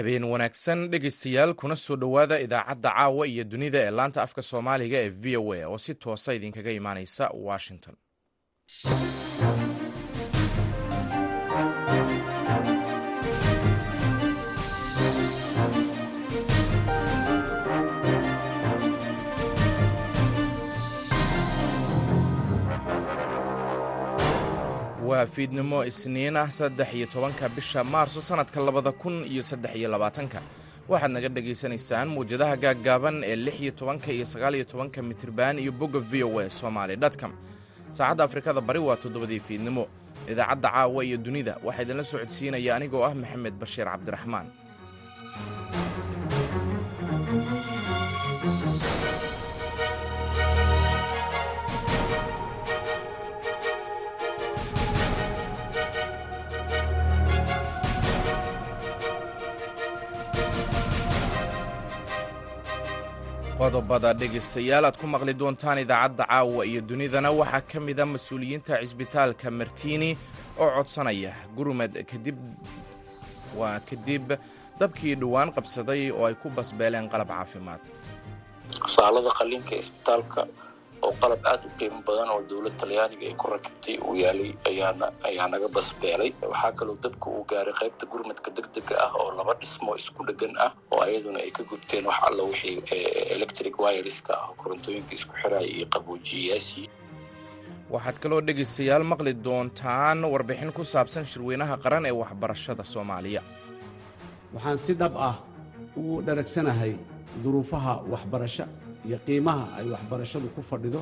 habeen wanaagsan dhegaystayaal kuna soo dhowaada idaacadda caawa iyo dunida ee laanta afka soomaaliga ee v o a oo si toosa idinkaga imaaneysa washington waa fiidnimo isniin ah saddex iyo tobanka bisha maarso sannadka labada kun iyo saddex iyo labaatanka. Waxaad naga dhagaysanaysaan muwjadaha gaaggaaban ee lix iyo tobanka iyo sagaal iyo tobanka mitriban iyo bogga v o a somaali dtcom saacadda afrikada bari waa toddobadii fiidnimo. Idaacadda caawa iyo dunida waxaa idinla socodsiinaya anigoo ah maxamed bashiir cabdiraxmaan qodobada dhegaystayaal. Aad ku maqli doontaan idaacadda caawa iyo dunidana. Waxaa ka mida mas'uuliyiinta cisbitaalka martiini oo codsanaya. Gurmad kadib waa kadib dabkii dhowaan qabsaday oo ay ku basbeeleen qalab caafimaad. Saalada qaliinka isbitaalka oo qalab aad u qiimo badan oo dowlad talyaaniga ay ku rakibtay uu yaalay ayaa naga basbeelay. Waxaa kaloo dabka uu gaaray qaybta gurmadka degdega ah oo laba dhismo isku dhegan ah oo ayaduna ay ka gubteen wax alla wixii electric wireska ah korontooyinka isku xiraya iyo qaboojiyayaasii waxaad kaloo dhegaystayaal maqli doontaan warbixin ku saabsan shirweynaha qaran ee waxbarashada soomaaliya. Waxaan si dhab ah ugu dharagsanahay duruufaha waxbarasho iyo qiimaha ay waxbarashadu ku fadhido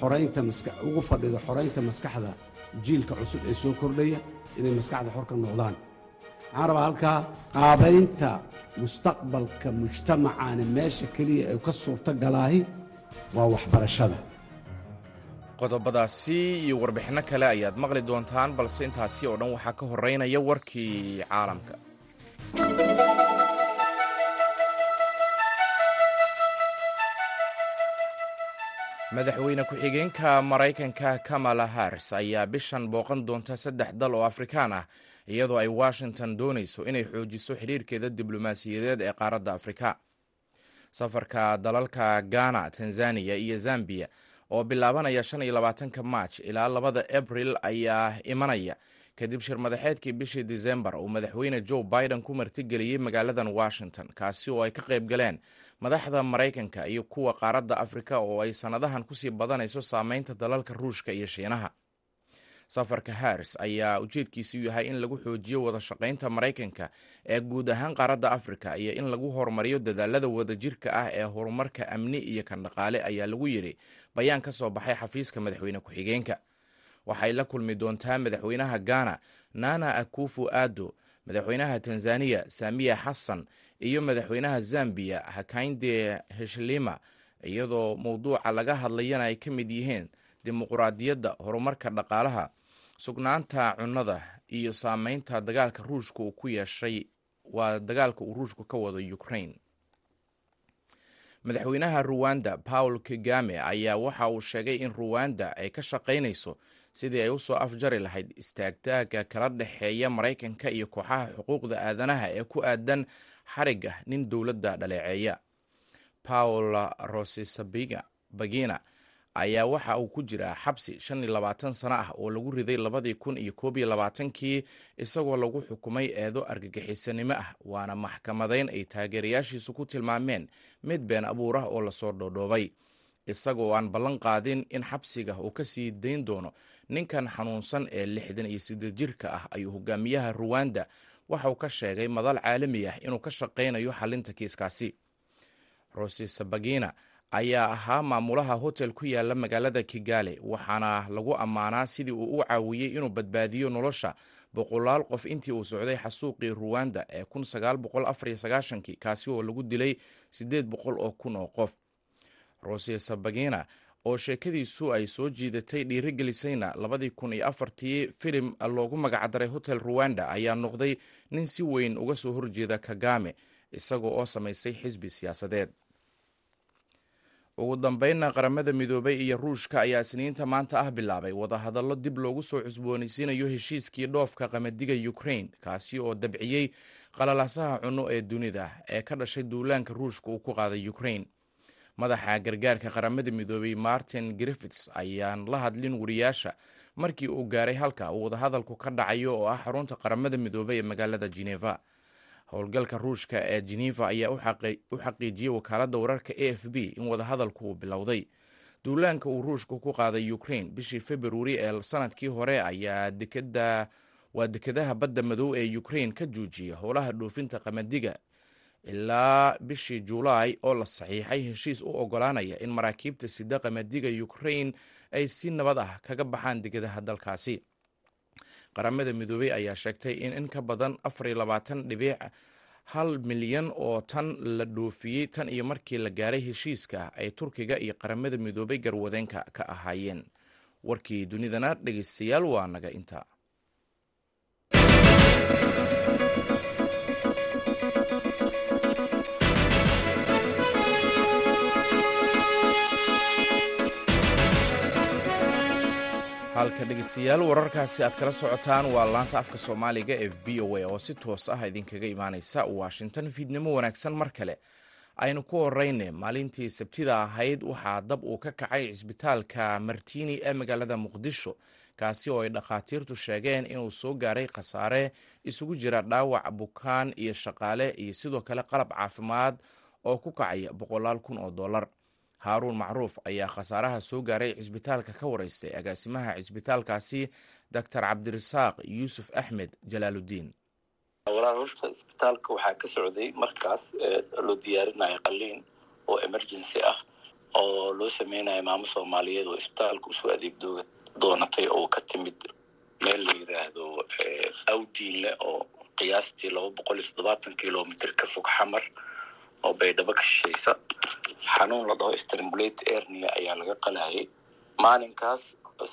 xoraynta ugu fadhido xoraynta maskaxda jiilka cusub ee soo kordhaya inay maskaxda xor ka noqdaan waxaan rabaa halkaa qaabaynta mustaqbalka mujtamacaani meesha keliya ay ka suurto galaahi waa waxbarashada. Qodobadaasi iyo warbixinno kale ayaad maqli doontaan balse intaasi oo dhan waxaa ka horeynaya warkii caalamka. Madaxweyne ku-xigeenka maraykanka kamala haris ayaa bishan booqan doonta saddex dal oo afrikaan ah iyadoo ay washington doonayso inay xoojiso xidhiirkeeda diblomaasiyadeed ee qaaradda afrika. Safarka dalalka ghana tanzaniya iyo zambiya oo bilaabanaya shan iyo labaatanka maaj ilaa labada abril ayaa imanaya. Kadib shir madaxeedkii bishii disembar uu madaxweyne joe biden ku martigeliyey magaaladan washington kaasi oo ay ka qayb galeen madaxda maraykanka iyo kuwa qaaradda afrika oo ay sannadahan ku sii badanayso saameynta dalalka ruushka iyo shiinaha safarka haris ayaa ujeedkiisu yahay in lagu xoojiyo wada shaqaynta maraykanka ee guud ahaan qaaradda afrika iyo in lagu horumariyo dadaalada wadajirka ah ee horumarka amni iyo kan dhaqaale ayaa lagu yidhi bayaan ka soo baxay xafiiska madaxweyne ku-xigeenka. Waxay la kulmi doontaa madaxweynaha ghana nana akufu ado madaxweynaha tanzaniya samiya xasan iyo madaxweynaha zambiya hakainde heshlima iyadoo mowduuca laga hadlayana ay ka mid yihiin dimuquraadiyadda horumarka dhaqaalaha sugnaanta cunnada iyo saameynta dagaalka ruushka uu ku yeeshay waa dagaalka uu ruushku ka wado ukraine. Madaxweynaha ruwanda paul kagame ayaa waxa uu sheegay in ruwanda ay ka shaqaynayso sidii ay u soo afjari lahayd istaagtaaga kala dhexeeya maraykanka iyo kooxaha xuquuqda aadanaha ee ku aadan xariga nin dowladda dhaleeceeya. Paul rosesabagina ayaa waxa uu ku jiraa xabsi shan iyo labaatan sano ah oo lagu riday labadii kun iyo koob iyo labaatankii isagoo lagu xukumay eedo argagixisanimo ah waana maxkamadeyn ay taageerayaashiisu ku tilmaameen mid been abuur ah oo la soo dhoodhoobay. Isagoo aan ballan qaadin in xabsiga uu ka sii dayn doono ninkan xanuunsan ee lixdan iyo siddeed jirka ah ayuu hogaamiyaha ruwanda waxa uu ka sheegay madal caalami ah inuu ka shaqaynayo xalinta kiiskaasi. Rosesabagina ayaa ahaa maamulaha hotel ku yaalla magaalada kigaale waxaana lagu ammaanaa sidii uu u caawiyey inuu badbaadiyo nolosha boqolaal qof intii uu socday xasuuqii ruwanda ee kaasi oo lagu dilay siddeed oo kun oo qof. Rose sabagina oo sheekadiisu ay soo jiidatay dhiirigelisayna labadii filim loogu magacdaray hotel ruwanda ayaa noqday nin si weyn uga soo horjeeda kagame isaga oo samaysay xisbi siyaasadeed ugu dambeynna qaramada midoobay iyo ruushka ayaa isniinta maanta ah bilaabay wadahadallo dib loogu soo cusboonaysiinayo heshiiskii dhoofka qamadiga ukrain kaasi oo dabciyey qalalaasaha cunno ee dunida ee ka dhashay duulaanka ruushka uu ku qaaday ukrain madaxa gargaarka qaramada midoobay martin griffits ayaan la hadlin wariyaasha markii uu gaaray halka uu wadahadalku ka dhacayo oo ah xarunta qaramada midoobay ee magaalada geneva howlgalka ruushka ee geneva ayaa u xaqiijiyey wakaaladda wararka a f b in wadahadalku uu bilowday. Duulaanka uu ruushka ku qaaday ukrain bishii februari ee sannadkii hore ayaa dekada waa dekadaha badda madow ee ukrain ka joojiyay howlaha dhoofinta qamadiga. Ilaa bishii julaay oo la saxiixay heshiis u ogolaanaya in maraakiibta sida qamadiga ukrain ay si nabad ah kaga baxaan degadaha dalkaasi qaramada midoobey ayaa sheegtay in in ka badan afar iyo labaatan dhibiic hal milyan oo tan la dhoofiyey tan iyo markii la gaaray heshiiska ay turkiga iyo qaramada midoobey garwadeenka ka ahaayeen. Warkii dunidana dhegeystayaal waa naga inta halka dhegeystayaal wararkaasi aad kala socotaan waa laanta afka soomaaliga ee v o a oo si toos ah idinkaga imaaneysa washington. Fiidnimo wanaagsan mar kale. Aynu ku horeyne maalintii sabtida ahayd waxaa dab uu ka kacay cisbitaalka martini ee magaalada muqdisho kaasi oo ay dhakhaatiirtu sheegeen inuu soo gaaray khasaare isugu jira dhaawac bukaan iyo shaqaale iyo sidoo kale qalab caafimaad oo ku kacaya boqolaal kun oo dollar haaruun macruuf ayaa khasaaraha soo gaaray cisbitaalka ka wareystay agaasimaha cisbitaalkaasi doctor cabdirasaaq yuusuf axmed jalaaludiin. Walaal horta isbitaalka waxaa ka socday markaas loo diyaarinayo qaliin oo emergency ah oo loo sameynayo maamo soomaaliyeed oo isbitaalka u soo adeeg doonatay oo ka timid meel la yidhaahdo awdiinle oo qiyaastii laba boqol iyo toddobaatan kilomitr ka fog xamar oo baydhabo ka shishaysa xanuun la dhaho strangulate ernia ayaa laga qalayay maalinkaas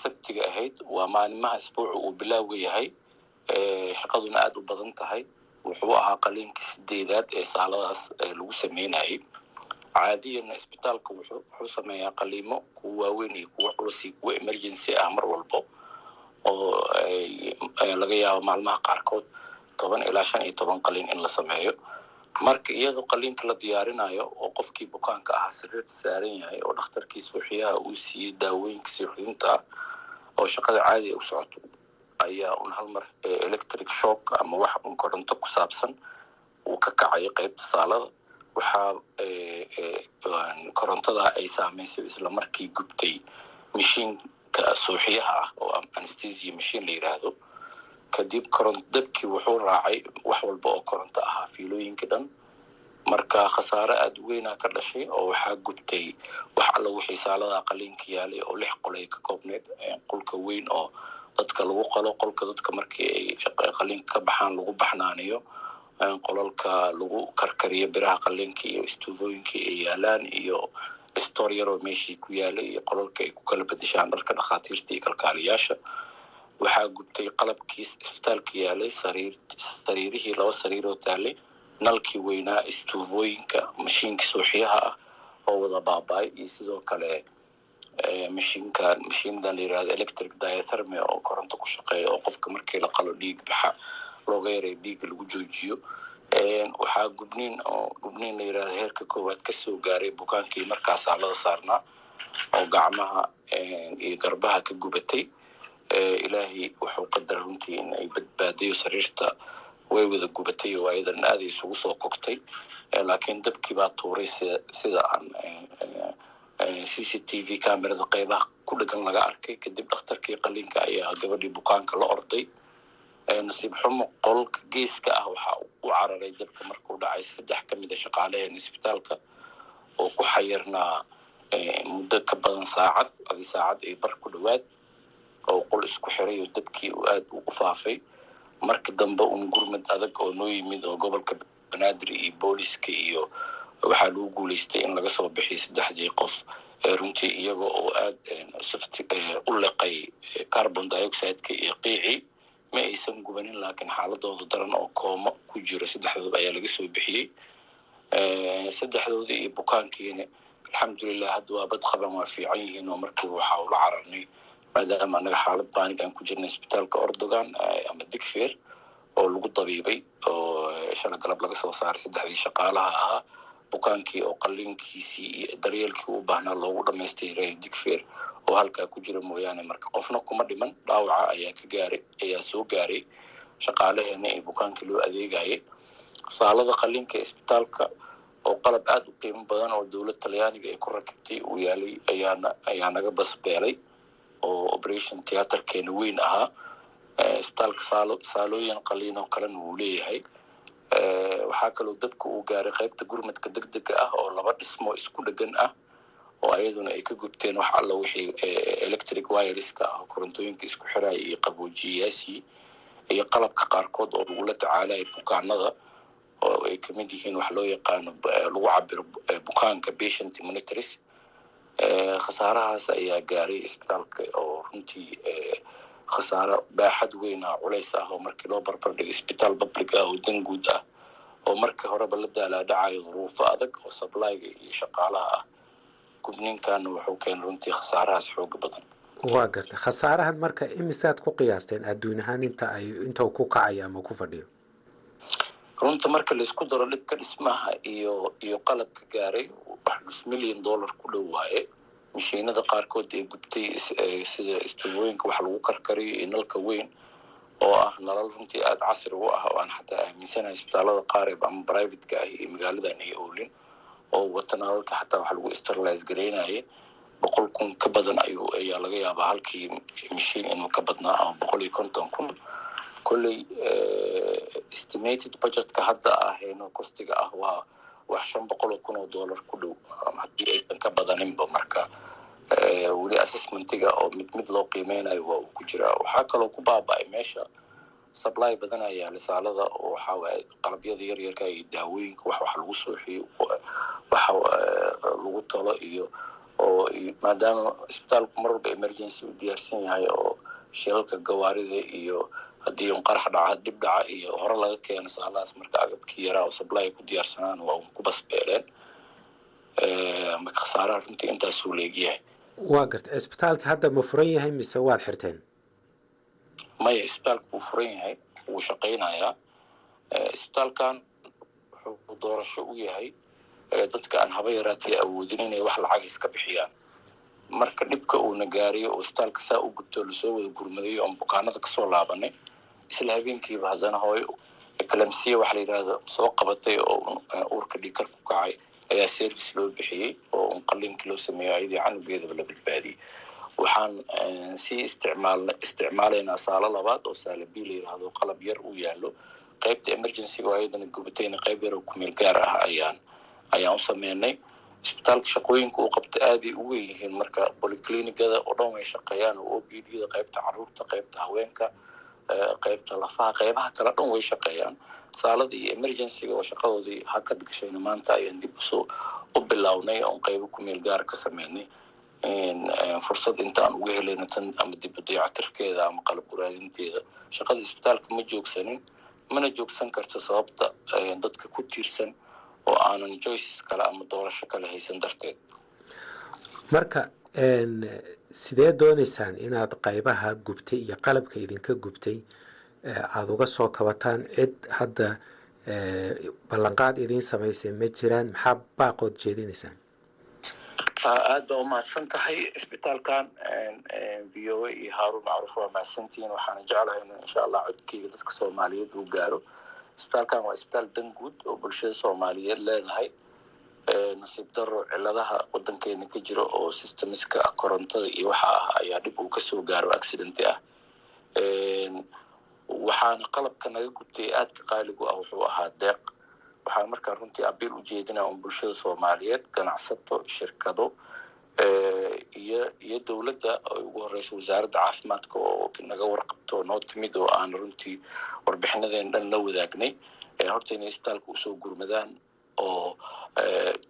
sabtiga ahayd waa maalimaha isbuuca uu bilaaga yahay. Shaqaduna aada u badan tahay. Wuxuu ahaa qaliinkii sideedaad ee saaladaas lagu sameynayay. Caadiyana isbitaalka wuxuu sameeyaa qaliimo kuwa waaweyn iyo kuwa culus iyo kuwa emergency ah mar walbo oo laga yaabo maalmaha qaarkood. Toban ilaa shan iyo toban qaliin in la sameeyo marka iyadoo qaliinka la diyaarinayo oo qofkii bukaanka ahaa sariirta saaran yahay oo dhakhtarkii suuxiyaha uu siiyey daawooyinka suuxdinta ah oo shaqada caadiga u socoto ayaa un hal mar electric shock ama wax un koronto ku saabsan uu ka kacayo qeybta saalada. Waxaa korontada ay saameysay isla markii gubtay mashiinka suuxiyaha ah oo anesthesia mashiin la yidhaahdo kadib dabkii wuxuu raacay wax walba oo koronto ahaa fiilooyinkii dhan. Marka khasaare aada u weynaa ka dhashay oo waxaa gubtay wax alla wixii saaladaa qaliinka yaalay oo lix qol ay ka koobneyd qolka weyn oo dadka lagu qalo qolka dadka markii ay qaliinka ka baxaan lagu baxnaaniyo qolalka lagu karkariyo biraha qaliinka iyo istuufooyinka ay yaalaan iyo stor yaroo meeshii ku yaalay iyo qolalka ay ku kala bedeshaan dharka dhakhaatiirta iyo kalkaaliyaasha waxaa gubtay qalabkii isbitaalka yaalay sariir sariirihii laba sariiroo taalay nalkii weynaa istuufooyinka mashiinka suuxiyaha ah oo wada baaba-ay iyo sidoo kale mashiinkan mashiinadan la yiraahdo electric diathermy oo koronto ku shaqeeya oo qofka markii la qalo dhiig baxa looga yaray dhiigga lagu joojiyo. Waxaa gubniin oo gubniin la yiraahdo heerka koowaad ka soo gaaray bukaankii markaa saalada saarnaa oo gacmaha iyo garbaha ka gubatay ilaahay wuxuu qadara runtii in ay badbaadayo sariirta way wada gubatay oo ayadan aaday isugu soo kogtay. Laakiin dabkii baa tuuray sida aan c c t v camerada qeybaha ku dhegan laga arkay. Kadib dhakhtarkii qaliinka ayaa gabadhii bukaanka la orday. Nasiib xumo qolka geeska ah waxaa u cararay dabka markuu dhacay. Saddex ka mida shaqaaleheen isbitaalka oo ku xayirnaa muddo ka badan saacad adi saacad iyo bar ku dhowaad oo qol isku xiray oo dabkii uu aada ugu faafay. Marka dambe un gurmad adag oo noo yimid oo gobolka banaadir iyo booliska iyo waxaa lagu guuleystay in laga soo bixiyo saddexdii qof. Runtii iyaga oo aada u leqay carbon dioxideka iyo qiicii ma aysan gubanin laakiin xaaladooda daran oo koomo ku jiro saddexdooda ayaa laga soo bixiyey saddexdooda iyo bukaankiina alxamdulilah hadda waa bad qaban waa fiican yihiin oo markiiba waxaa ula cararnay maadaama anaga xaalad baanig aan ku jirnay isbitaalka ordogan ama digfeer oo lagu dabiibay oo shala galab laga soo saaray saddexdii shaqaalaha ahaa bukaankii oo qaliinkiisii iyo daryeelkii u baahnaa loogu dhamaystiray digfeer oo halkaa ku jira mooyaane marka qofna kuma dhiman dhaawaca ayaa ka gaaray ayaa soo gaaray shaqaalaheena ee bukaankii loo adeegayay. Saalada qaliinka isbitaalka oo qalab aada u qiimo badan oo dowlad talyaaniga ay ku rakibtay uu yaalay ayaana ayaa naga basbeelay oo operation theaterkeena weyn ahaa. Isbitaalka saalo saalooyin qaliin oo kalena wuu leeyahay. Waxaa kaloo dabka uu gaaray qaybta gurmadka deg dega ah oo laba dhismo isku dhegan ah oo ayaduna ay ka gubteen wax alla wixii electric wireska ah oo korontooyinka isku xiraya iyo qaboojiyayaasii iyo qalabka qaarkood oo lagula tacaalaya bukaanada oo ay ka mid yihiin wax loo yaqaano lagu cabiro bukaanka patient monitors khasaarahaas ayaa gaaray isbitaalka oo runtii khasaaro baaxad weyn ah culays ah oo markii loo barbardhigo isbitaal public ah oo dan guud ah oo markii horeba la daalaadhacayo duruufo adag oo sablyga iyo shaqaalaha ah. Gubniinkaana wuxuu keenay runtii khasaarahaas xooga badan. Waa garta. Khasaarahan marka imisaad ku qiyaasteen adduun ahaan inta ay inta ku kacayo ama ku fadhiyo runta marka la isku daro dhibka dhismaha iyo iyo qalabka gaaray wax nus milyan dollar ku dhow waaye. Mashiinada qaarkood ee gubtay sida istubooyinka wax lagu karkariyo iyo nalka weyn oo ah nalal runtii aada casri u ah oo aan xataa aaminsanahay isbitaalada qaar ee ama privateka ah iyo magaaladan ay oolin oo wata nalalka xataa wax lagu sterilize garaynayay boqol kun ka badan ayuu ayaa laga yaabaa halkii mashiin inuu ka badnaa ama boqol iyo konton kun kolley estimated budgetka hadda ahayno kostiga ah waa wax shan boqol oo kun oo dollar ku dhow haddii aysan ka badaninba marka weli assessmentiga oo mid mid loo qiimeynayo waa uu ku jiraa waxaa kaloo ku baaba-ay meesha supply badan ayaa lisaalada oo waxaa waaye qalabyada yaryarka iyo daawooyinka wax wax lagu sooxiyo waxa lagu talo iyo oo maadaama isbitaalku mar walba emergency u diyaarsan yahay oo shilalka gawaarida iyo haddii un qarax dhaca dhib dhaca iyo hore laga keeno saalahaas marka agabkii yaraa oo supply ku diyaarsanaan waa un ku basbeeleen. Marka khasaaraha runtii intaasuu leegyahay waa garta cisbitaalka hadda ma furan yahay mise waad xirteen? Maya isbitaalka wuu furan yahay wuu shaqaynayaa. Isbitaalkan wuxuu doorasho u yahay dadka aan haba yaraatee awoodin inay wax lacag iska bixiyaan. Marka dhibka uuna gaariyo oo isbitaalka saa u gubto la soo wada gurmadayo oon bukaanada ka soo laabanay isla habeenkiiba haddana hooyo eclamsiya waxa la yidhaahdo soo qabatay oo uurka dhiikar ku kacay ayaa service loo bixiyey oo un qaliinkii loo sameeyo ayadii canugeedaba la badbaadiyey. Waxaan sii isticmaal isticmaalaynaa saalo labaad oo saala b la yidhaahdo qalab yar uu yaalo qaybta emergencyga oo ayadana gubatayna qayb yar oo kumeel gaar ah ayaan ayaan u sameynay. Isbitaalka shaqooyinka uu qabta aaday u weyn yihiin marka polyclinicada oo dhan way shaqeeyaan oo obd-da qaybta carruurta qaybta haweenka qaybta lafaha qaybaha kale dhan way shaqeeyaan. Saalada iyo emergencyga oo shaqadoodii hakad gashayna maanta ayaan dib u soo u bilownay oon qaybo kumeel gaar ka sameynay. Fursad intaan uga helayna tan ama dib u ama qalab uraadinteeda shaqada isbitaalka ma joogsanin mana joogsan karto sababta dadka ku tiirsan oo aanan joices kale ama doorasho kale haysan darteed. Marka sidee doonaysaan inaad qaybaha gubtay iyo qalabka idinka gubtay? Aada uga soo kabataan cid hadda ballanqaad idiin samaysay ma jiraan maxaa baaqood jeedinaysaan? Aad baa umahadsan tahay isbitaalkan. V o a iyo haarun macruuf waa mahadsantihiin. Waxaana jeclahay in insha allah codkeyga dadka soomaaliyeed uu gaaro. Isbitaalkan waa isbitaal dan guud oo bulshada soomaaliyeed leedahay nasiib daro ciladaha wadankeena ka jira oo systemiska korontada iyo waxa ah ayaa dhib uu ka soo gaaro accidenti ah. Waxaana qalabka naga gubtay aadka qaaligu ah wuxuu ahaa deeq. Waxaan markaa runtii abiil ujeedinaa un bulshada soomaaliyeed ganacsato shirkado iyo iyo dowladda. Ugu horeyso wasaaradda caafimaadka oo naga warqabto noo timid oo aan runtii warbixinadeen dhan la wadaagnay. Horta inay isbitaalka u soo gurmadaan oo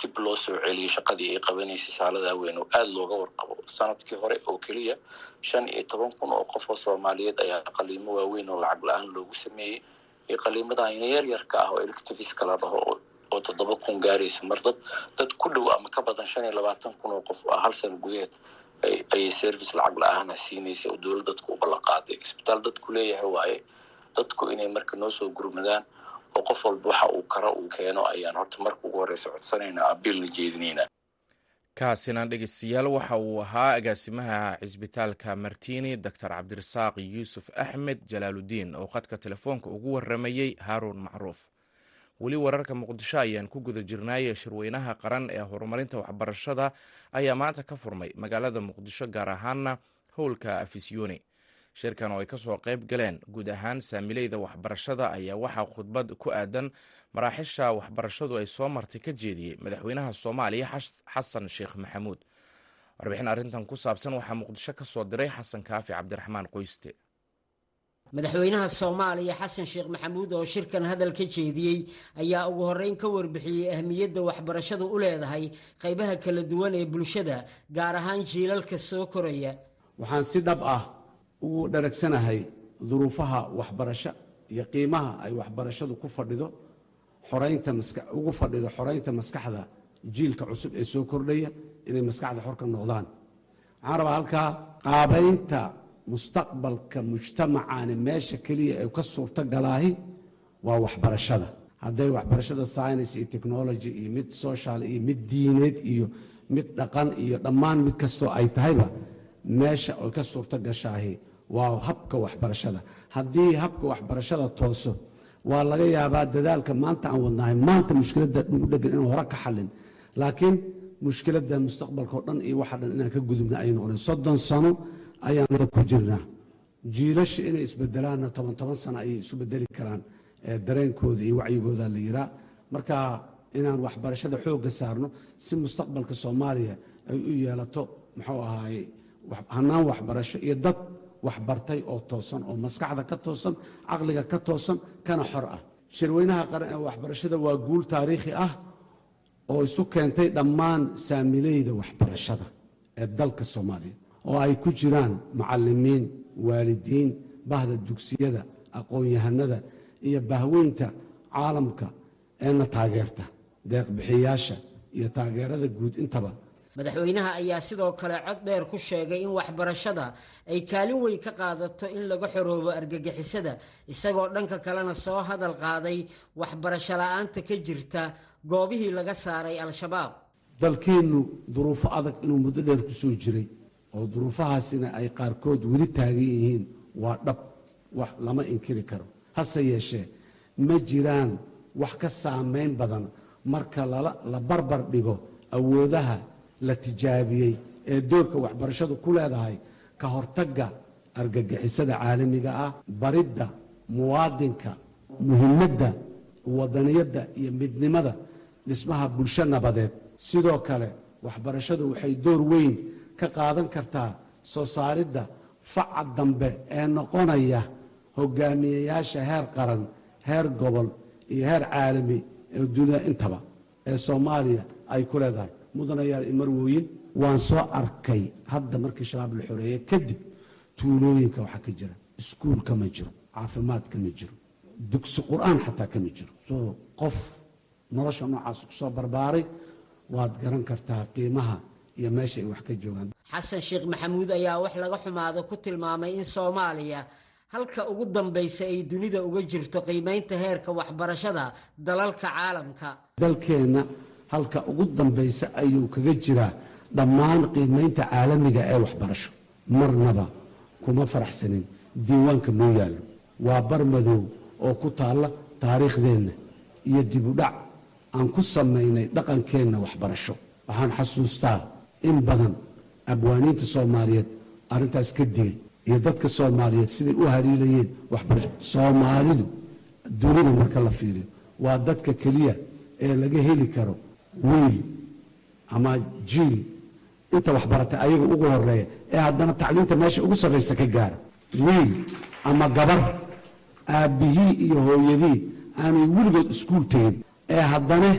dib loo soo celiyo shaqadii ay qabanaysay saaladaa weyn oo aada looga warqabo. Sanadkii hore oo keliya shan iyo toban kun oo qof oo soomaaliyeed ayaa qaliimo waaweyn oo lacag la'aan loogu sameeyey iyo qaliimadan yaryarka ah oo electiviska la dhaho oo toddoba kun gaaraysa mar dad dad ku dhow ama ka badan shan iyo labaatan kun oo qof hal sano gudaheed ayay service lacag la'aana siinaysa oo dowlad dadku u ballan qaaday isbitaal dadku leeyahay waaye dadku inay marka noo soo gurmadaan oo qof walba waxa uu karo uu keeno ayaan horta marka ugu horeysa codsanaynaa abiilna jeedinaynaa kaasina dhegeystayaal waxa uu ahaa agaasimaha cisbitaalka martini doctor cabdirasaaq yuusuf axmed jalaaludiin oo khadka telefoonka ugu waramayey haaruun macruuf. Weli wararka muqdisho ayaan ku guda jirnaaye shirweynaha qaran ee horumarinta waxbarashada ayaa maanta ka furmay magaalada muqdisho gaar ahaana howlka afisyooni shirkan oo ay ka soo qayb galeen. Guud ahaan saamileyda waxbarashada ayaa waxaa khudbad ku aadan maraaxisha waxbarashadu ay soo martay ka jeediyey madaxweynaha soomaaliya xasan sheekh maxamuud. Warbixin arrintan ku saabsan waxaa muqdisho ka soo diray xasan kaafi cabdiraxmaan qoyste. Madaxweynaha soomaaliya xasan sheekh maxamuud oo shirkan hadal ka jeediyey ayaa ugu horreyn ka warbixiyey ahmiyadda waxbarashadu u leedahay qaybaha kala duwan ee bulshada gaar ahaan jiilalka soo koraya. Waxaan si dhab ah ugu dharagsanahay duruufaha waxbarasho iyo qiimaha ay waxbarashadu ku fadhido ugu fadhido xoraynta maskaxda jiilka cusub ee soo kordhaya inay maskaxda xor ka noqdaan. Waxaan rabaa halkaa qaabaynta mustaqbalka mujtamacaani meesha keliya ee ka suurto galaahi waa waxbarashada. Hadday waxbarashada science iyo technology iyo mid social iyo mid diineed iyo mid dhaqan iyo dhammaan mid kastoo ay tahayba meesha ay ka suurto gashaahi waa habka waxbarashada. Haddii habka waxbarashada tooso waa laga yaabaa dadaalka maanta aan wadnahay. Maanta mushkiladda dhugu dhegan inaan hore ka xallin. Laakiin mushkiladda mustaqbalka oo dhan iyo waxa dhan inaan ka gudubna ay noqdeen soddon sano ayaan ku jirnaa. Jiilasha inay isbedelaanna toban toban sano ayay isu bedeli karaan dareenkooda iyo wacyigooda la yiraa marka inaan waxbarashada xoogga saarno si mustaqbalka soomaaliya ay u yeelato muxuu ahaay hanaan waxbarasho iyo dad waxbartay oo toosan oo maskaxda ka toosan caqliga ka toosan kana xor ah. Shirweynaha qaran ee waxbarashada waa guul taariikhi ah oo isu keentay dhammaan saamileyda waxbarashada ee dalka soomaaliya oo ay ku jiraan macalimiin waalidiin bahda dugsiyada aqoon-yahanada iyo bahweynta caalamka eena taageerta deeqbixiyaasha iyo taageerada guud intaba madaxweynaha ayaa sidoo kale cod dheer ku sheegay in waxbarashada ay kaalin weyn ka qaadato in laga xoroobo argagixisada isagoo dhanka kalena soo hadal qaaday waxbarasho la'aanta ka jirta goobihii laga saaray al-shabaab. Dalkeennu duruufo adag inuu muddo dheer ku soo jiray oo duruufahaasina ay qaarkood weli taagan yihiin waa dhab wax lama inkiri karo. Hase yeeshee ma jiraan wax ka saamayn badan marka la barbar dhigo awoodaha la tijaabiyey ee doorka waxbarashadu ku leedahay ka hortagga argagixisada caalamiga ah baridda muwaadinka muhimadda wadaniyadda iyo midnimada dhismaha bulsho nabadeed. Sidoo kale waxbarashadu waxay door weyn ka qaadan kartaa soo saaridda faca dambe ee noqonaya hogaamiyeyaasha heer qaran heer gobol iyo heer caalami ee dunida intaba ee soomaaliya ay ku leedahay mudanayaal imarwooyin waan soo arkay. Hadda markii shabaab la xoreeyey kadib tuulooyinka waxaa ka jira. Iskuul kama jiro caafimaad kama jiro dugsi qur'aan xataa kama jiro. Soo qof nolosha noocaas ku soo barbaaray waad garan kartaa qiimaha iyo meesha ay wax ka joogaan. Xasan sheekh maxamuud ayaa wax laga xumaado ku tilmaamay in soomaaliya halka ugu dambaysa ay dunida uga jirto qiimaynta heerka waxbarashada dalalka caalamka. Dalkeenna halka ugu dambaysa ayuu kaga jiraa dhammaan qiimaynta caalamiga ee waxbarasho. Marnaba kuma faraxsanin diiwaanka noo yaallo. Waa bar madow oo ku taalla taariikhdeenna iyo dibudhac aan ku samaynay dhaqankeenna waxbarasho. Waxaan xasuustaa in badan abwaaniinta soomaaliyeed arrintaas ka digay iyo dadka soomaaliyeed siday u haliilayeen waxbarasho. Soomaalidu dunida marka la fiiriyo waa dadka keliya ee laga heli karo wiil ama jiil. Inta waxbaratay ayaga ugu horreeya ee haddana tacliinta meesha ugu sarraysa ka gaara wiil ama gabar aabbihii iyo hooyadii aanay weligood iskuul tegin. Ee haddana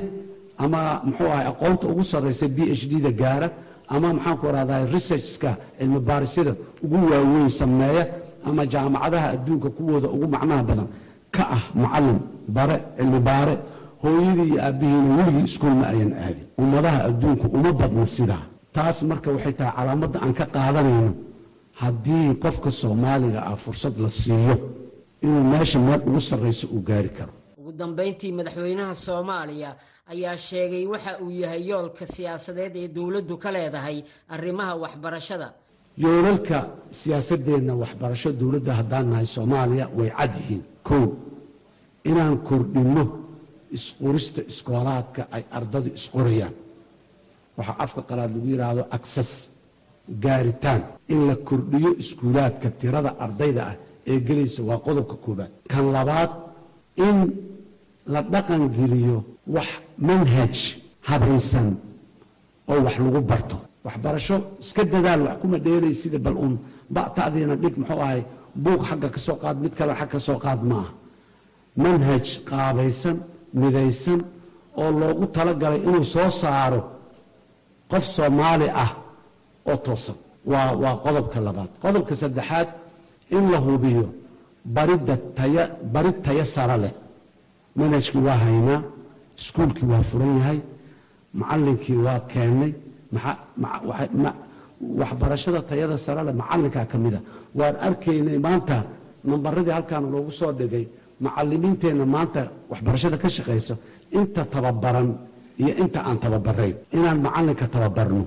ama muxuu ahay aqoonta ugu sarraysa b h d da gaara ama maxaan ku rahdahay researchska cilmi baarisyada ugu waaweyn sameeya ama jaamacadaha adduunka kuwooda ugu macnaha badan ka ah macallin bare cilmi baare hooyadii iyo aabbihiina weligii iskuol ma ayan aadin ummadaha adduunku uma badna sidaa. Taas marka waxay tahay calaamadda aan ka qaadanayno. Haddii qofka soomaaliga ah fursad la siiyo inuu meesha meel ugu sarrayso uu gaari karo. Ugu dambayntii madaxweynaha soomaaliya ayaa sheegay waxa uu yahay yoolka siyaasadeed ee dowladdu ka leedahay arrimaha waxbarashada. Yoolalka siyaasadeenna waxbarasho dowladda haddaan nahay soomaaliya way cad yihiin. Kow inaan kordhinno isqorista iskoolaadka ay ardadu isqorayaan. Waxaa afka qalaad lagu yidhaahdo agsas gaaritaan. In la kordhiyo iskuulaadka tirada ardayda ah ee gelaysa waa qodobka koobaad kan labaad in la dhaqangeliyo wax manhaj habaysan oo wax lagu barto. Waxbarasho iska dadaal wax kuma dheelay sida bal uun ba'ta'diina dhig muxuu ahay buug xagga ka soo qaad mid kale xag ka soo qaad maaha. Manhaj qaabaysan midaysan oo loogu talagalay inuu soo saaro qof soomaali ah oo toosan. Waa waa qodobka labaad. Qodobka saddexaad in la hubiyo baridda taya barid taya sare leh. Manhajkii waa haynaa iskuulkii waa furan yahay macallinkii waa keennay waxbarashada tayada sare leh macallinkaa ka mida waan arkaynay maanta nambaradii halkaan loogu soo dhigay macallimiinteenna maanta waxbarashada ka shaqaysa inta tababaran iyo inta aan tababarayn inaan macallinka tababarno.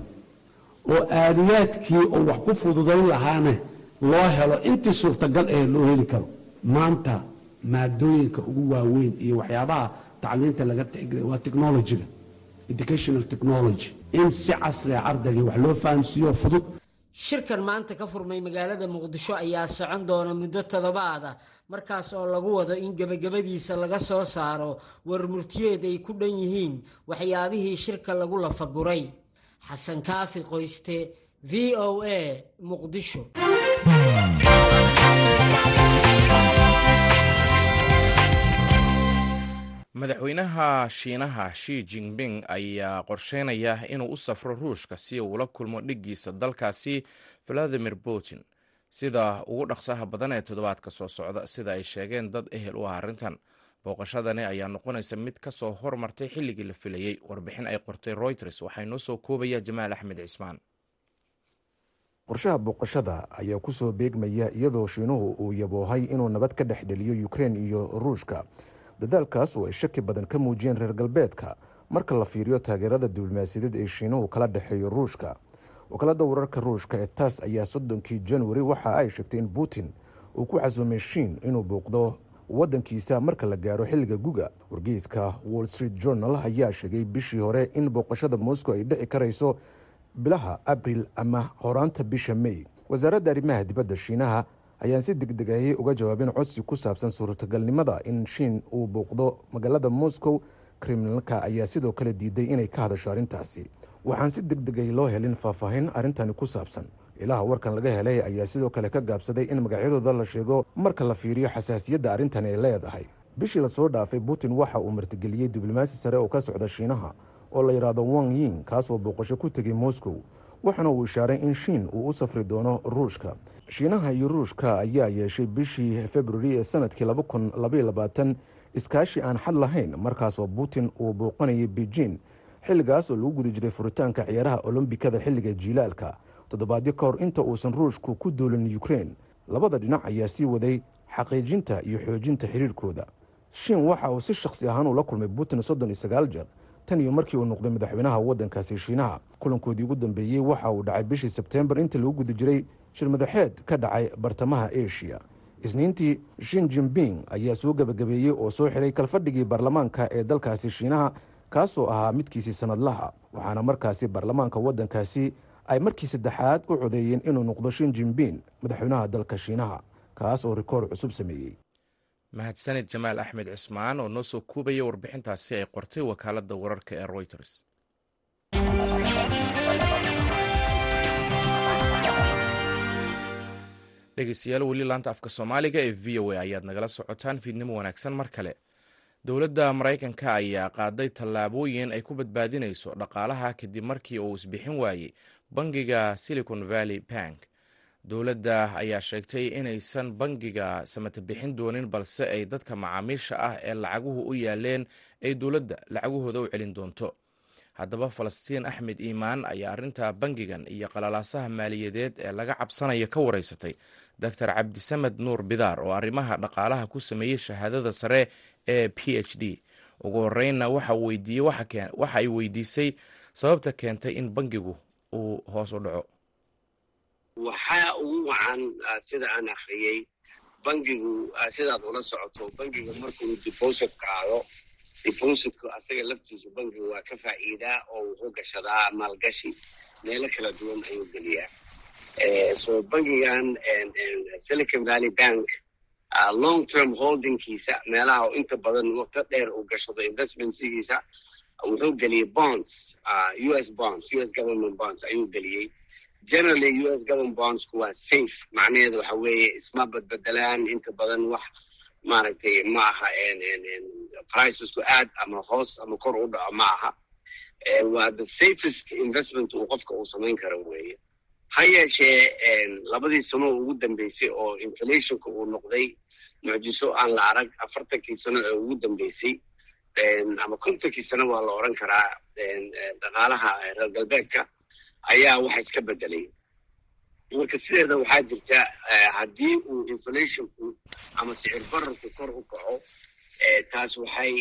Oo aaliyaadkii oo wax ku fududayn lahaane loo helo intii suurtagal ee loo heli karo. Maanta maadooyinka ugu waaweyn iyo waxyaabaha tacliinta laga tixgeliya waa technologyga educational technology. In si casriga ardaygii wax loo fahamsiiyo fudud. Shirkan maanta ka furmay magaalada muqdisho ayaa socon doona muddo toddobaad ah markaas oo lagu wado in gebagabadiisa laga soo saaro war murtiyeed ay ku dhan yihiin waxyaabihii shirka lagu lafaguray. Xasan kaafi qoyste v o a muqdisho. Madaxweynaha shiinaha shi jinping ayaa qorsheynaya inuu u safro ruushka si uu ula kulmo dhiggiisa dalkaasi valadimir putin sida ugu dhaqsaha badan ee toddobaadka soo socda sida ay sheegeen dad ehel u ah arrintan. Booqashadani ayaa noqonaysa mid ka soo hormartay xilligii la filayey warbixin ay qortay royters waxaa inoo soo koobaya jamaal axmed cismaan. Qorshaha booqashada ayaa ku soo beegmaya iyadoo shiinuhu uu yaboohay inuu nabad ka dhex dheliyo ukrein iyo ruushka. Dadaalkaas oo ay shaki badan ka muujiyeen reer galbeedka marka la fiiriyo taageerada diblomaasiyadeed ee shiinuhu kala dhexeeyo ruushka wakaalada wararka ruushka ee taas ayaa soddonkii januari waxa ay sheegtay in putin uu ku casuumay shiin inuu bouqdo waddankiisa marka la gaaro xilliga guga. Wargeyska wall street journal ayaa sheegay bishii hore in booqashada moscow ay dhici karayso bilaha abril ama horaanta bisha may. Wasaaradda arrimaha dibadda shiinaha ayaan si degdegayay uga jawaabin codsi ku saabsan suurtagalnimada in shiin uu bouqdo magaalada moscow. Kremlinka ayaa sidoo kale diiday inay ka hadasho arrintaasi waxaan si degdegay loo helin faahfaahin arrintani ku saabsan. Ilaha warkan laga helay ayaa sidoo kale ka gaabsaday in magacyadooda la sheego marka la fiiriyo xasaasiyadda arrintani ay leedahay. Bishii la soo dhaafay putin waxa uu martigeliyey diblomaasi sare oo ka socda shiinaha oo la yidhaahdo wang ying kaasoo booqasho ku tegay moscow waxaana uu ishaaray in shiin uu u safri doono ruushka. Shiinaha iyo ruushka ayaa yeeshay bishii februari ee sannadkii iskaashi aan xad lahayn markaasoo putin uu booqanayay beijing xilligaas oo lagu guda jiray furitaanka ciyaaraha olombikada xilliga jiilaalka. Toddobaadyo ka hor inta uusan ruushku ku duulin ukrein labada dhinac ayaa sii waday xaqiijinta iyo xoojinta xiriirkooda. Shiin waxa uu si shakhsi ahaan ula kulmay putin soddon iyo sagaal jeer tan iyo markii uu noqday madaxweynaha waddankaasi shiinaha. Kulankoodii ugu dambeeyey waxa uu dhacay bishii sebteembar inta lagu guda jiray shir madaxeed ka dhacay bartamaha eshiya isniintii shin jimping ayaa soo gebagabeeyey oo soo xiray kalfadhigii baarlamaanka ee dalkaasi shiinaha kaasoo ahaa midkiisii sanadlaha waxaana markaasi baarlamaanka waddankaasi ay markii saddexaad u codeeyeen inuu noqdo shin jimping madaxweynaha dalka shiinaha kaas oo rikoor cusub sameeyey. Mahadsanid jamaal axmed cismaan oo noo soo kuubaya warbixintaasi ay qortay wakaaladda wararka ee royters dhegeystayaal weli laanta afka soomaaliga ee v o a ayaad nagala socotaan fiidnimo wanaagsan mar kale dowladda maraykanka ayaa qaaday tallaabooyin ay ku badbaadinayso dhaqaalaha kadib markii uu isbixin waayey bangiga silicon valley bank. Dowladda ayaa sheegtay inaysan bangiga samata bixin doonin balse ay dadka macaamiisha ah ee lacaguhu u yaaleen ay dowladda lacagahooda u celin doonto haddaba falastiin axmed iimaan ayaa arrinta bangigan iyo qalalaasaha maaliyadeed ee laga cabsanaya ka wareysatay doctor cabdisamed nuur bidaar oo arrimaha dhaqaalaha ku sameeyey shahaadada sare ee p h d. Ugu horeynna waxa ay weydiisay sababta keentay in bangigu uu hoos u dhaco. Waxaa ugu wacan sida aan akhriyey bangigu sidaad ula socoto bangiga markuu deposit qaado depositku asaga laftiisu bangiga waa ka faa'iidaa oo wuxuu gashadaa maalgashi. Meelo kala duwan ayuu geliyaa. So bangigan silicon valley bank long term holdingkiisa meelaha inta badan waqto dheer uu gashado investmentsigiisa wuxuu geliyey bonds u s bonds u s government bonds ayuu geliyey. Generally u s government bondsku waa safe. Macnaheedu waxa weeye isma badbedelaan inta badan wax maaragtay ma aha pricesku aad ama hoos ama kor u dhaco ma aha waa the safest investment uu qofka uu samayn karo weeye. Ha yeeshee labadii sano ugu dambeysay oo inflationka uu noqday mucjiso aan la arag afartankii sano ee ugu dambeysay ama kontonkii sano waa la oran karaa dhaqaalaha reer galbeedka ayaa waxa iska bedelay marka sideeda waxaa jirta haddii uu inflationku ama sicir bararku kor u kaco taas waxay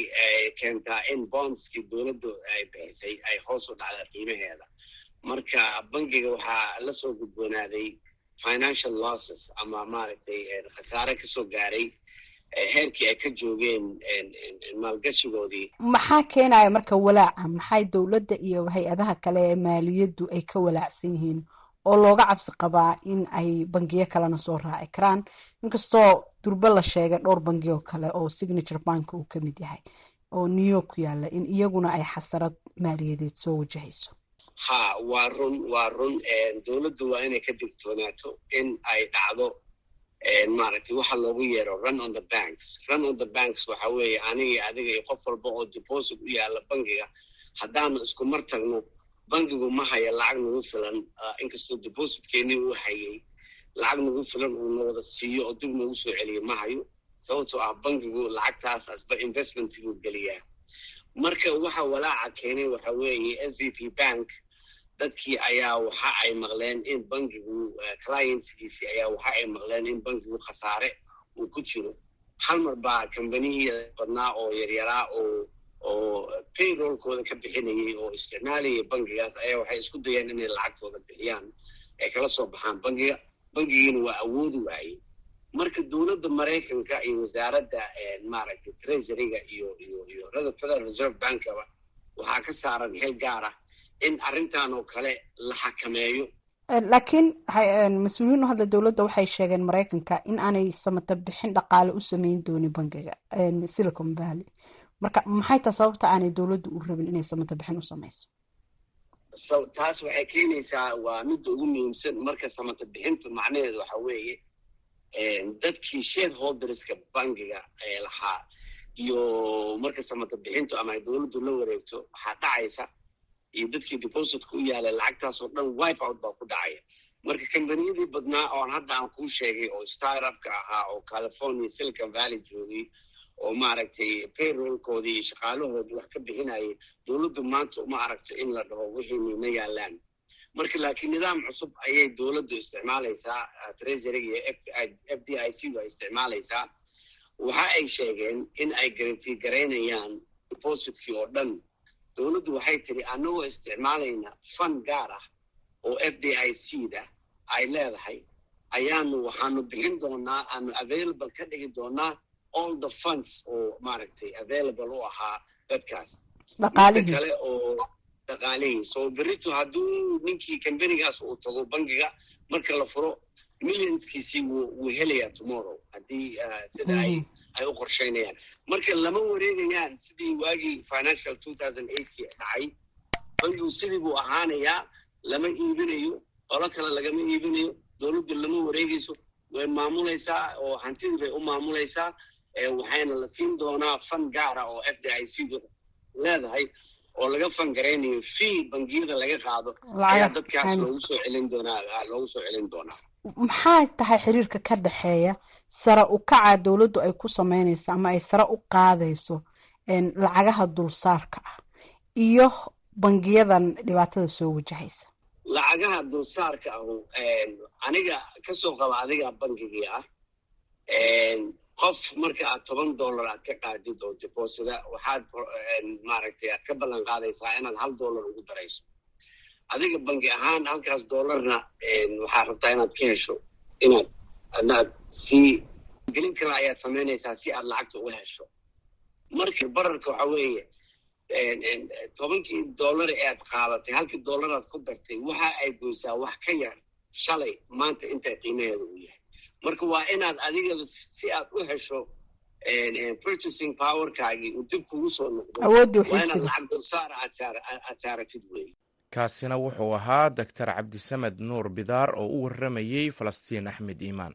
keentaa in bondskii dowladdu ay bixisay ay hoos u dhacda qiimaheeda. Marka bangiga waxaa la soo gudboonaaday financial losses ama maaragtay khasaare ka soo gaaray heerkii ay ka joogeen maalgashigoodii. Maxaa keenaya marka walaaca? Maxay dowladda iyo hay'adaha kale ee maaliyaddu ay ka walaacsan yihiin oo looga cabsi qabaa in ay bangiyo kalena soo raaci karaan. Inkastoo durbe la sheegay dhowr bangi kale oo signature bank uu ka mid yahay oo new york ku yaalla in iyaguna ay xasarad maaliyadeed soo wajahayso. Ha waa run waa run dowladdu waa inay ka digtoonaato in ay dhacdo maaragtay waxa loogu yeero run on the banks. Run on the banks waxa weeye anigii adiga iyo qof walba oo deposit u yaalla bangiga haddaanu isku mar tagno bangigu ma haya lacag nagu filan inkastoo depositkeennii uu hayay. Lacag nagu filan uu nawada siiyo oo dib noogu soo celiya ma hayo sababtoo ah bangigu lacagtaas asba geliyaa. Marka waxa walaaca keenay waxa weeye s v p bank dadkii ayaa waxa ay maqleen in bangigu clientskiisii ayaa waxa ay maqleen in bangigu khasaare uu ku jiro. Hal mar baa kambanihii badnaa oo yaryaraa oo oo payrollkooda ka bixinayay oo isticmaalayay bangigaas ayaa waxay isku dayeen inay lacagtooda bixiyaan ay kala soo baxaan. Bangiga bangigiina waa awoodi waayey marka dowladda maraykanka iyo wasaaradda maaragtay treasuryga iyo iyo iyo federal reserve bankaba waxaa ka saaran xil gaar ah in arrintan oo kale la xakameeyo. Laakiin mas'uuliyiin u hadla dowladda waxay sheegeen maraykanka in aanay samata bixin dhaqaale u sameyn doonin bangiga. Silicon valley marka maxay taa sababta aanay dowladdu u rabin inay samata bixin u samayso? Taas waxay keenaysaa waa midda ugu muhiimsan marka samata bixintu macnaheedu waxa weeye dadkii shareholderska bangiga ee lahaa iyo marka samata bixintu ama ay dowladdu la wareegto waxaa dhacaysa iyo dadkii depositka u yaalay lacagtaas oo dhan wipe out baa ku dhacaya. Marka kambaniyadii badnaa oon hadda aan kuu sheegay oo startupka ahaa oo california silicon valley joogay oo maaragtay payrollkoodii iyo shaqaalahoodii wax ka bixinayay dowladdu maanta uma aragto in la dhaho wixii nina yaalaan marka laakiin nidaam cusub ayay dowladdu isticmaalaysaa treasuryga iyo f d i c du ay isticmaalaysaa. Waxa ay sheegeen in ay garanti garaynayaan depositkii oo dhan. Dowladdu waxay tiri annagoo isticmaalayna fund gaar ah oo f d i c da ay leedahay ayaanu waxaanu bixin doonaa aanu available ka dhigi doonaa all the funds oo maaragtay available u ahaa dadkaas. Dhaqaalihii kale oo dhaqaalihii so berito hadduu ninkii kambanigaas uu tago bangiga marka la furo millionskiisii wuu helayaa tomorrow. Haddii sida ay ay u qorsheynayaan. Marka lama wareegayaan sidii waagii financial two thousand eightkii dhacay. Bangigu sidii buu ahaanayaa lama iibinayo qolo kale lagama iibinayo dowladdu lama wareegayso way maamulaysaa oo hantidii bay u maamulaysaa waxayna la siin doonaa fan gaara oo f d i c du leedahay oo laga fangaraynayo fee bangiyada laga qaado. Ayaa dadkaas loogu soo celin doonaa loogu soo celin doonaa. Maxaa tahay xiriirka ka dhexeeya? Sare u kaca dowladdu ay ku sameynayso ama ay sare u qaadayso lacagaha dulsaarka ah iyo bangiyadan dhibaatada soo wajahaysa? Lacagaha dulsaarka ahu aniga ka soo qaba adiga bangigii ah qof marka aad toban dollar aad ka qaadid oo deposida waxaad maaragtay aad ka ballan qaadaysaa inaad hal dollar ugu darayso. Adiga bangi ahaan halkaas dollarna waxaad rabtaa inaad ka hesho inaad anaad sii gelin kale ayaad samaynaysaa si aad lacagta uga hesho. Marka bararka waxa weeye tobankii dollar ee aad qaadatay halkii dollaraad ku dartay waxa ay goysaa wax ka yar shalay maanta inta qiimaheeda uu yahay marka waa inaad adiga si aad u hesho purchasing powerkaagii uu dib kugu soo noqdo waa inaad lacag dulsaara aad saaratid wey. Kaasina wuxuu ahaa doctor cabdisamed nuur bidaar oo u warramayey falastiin axmed iimaan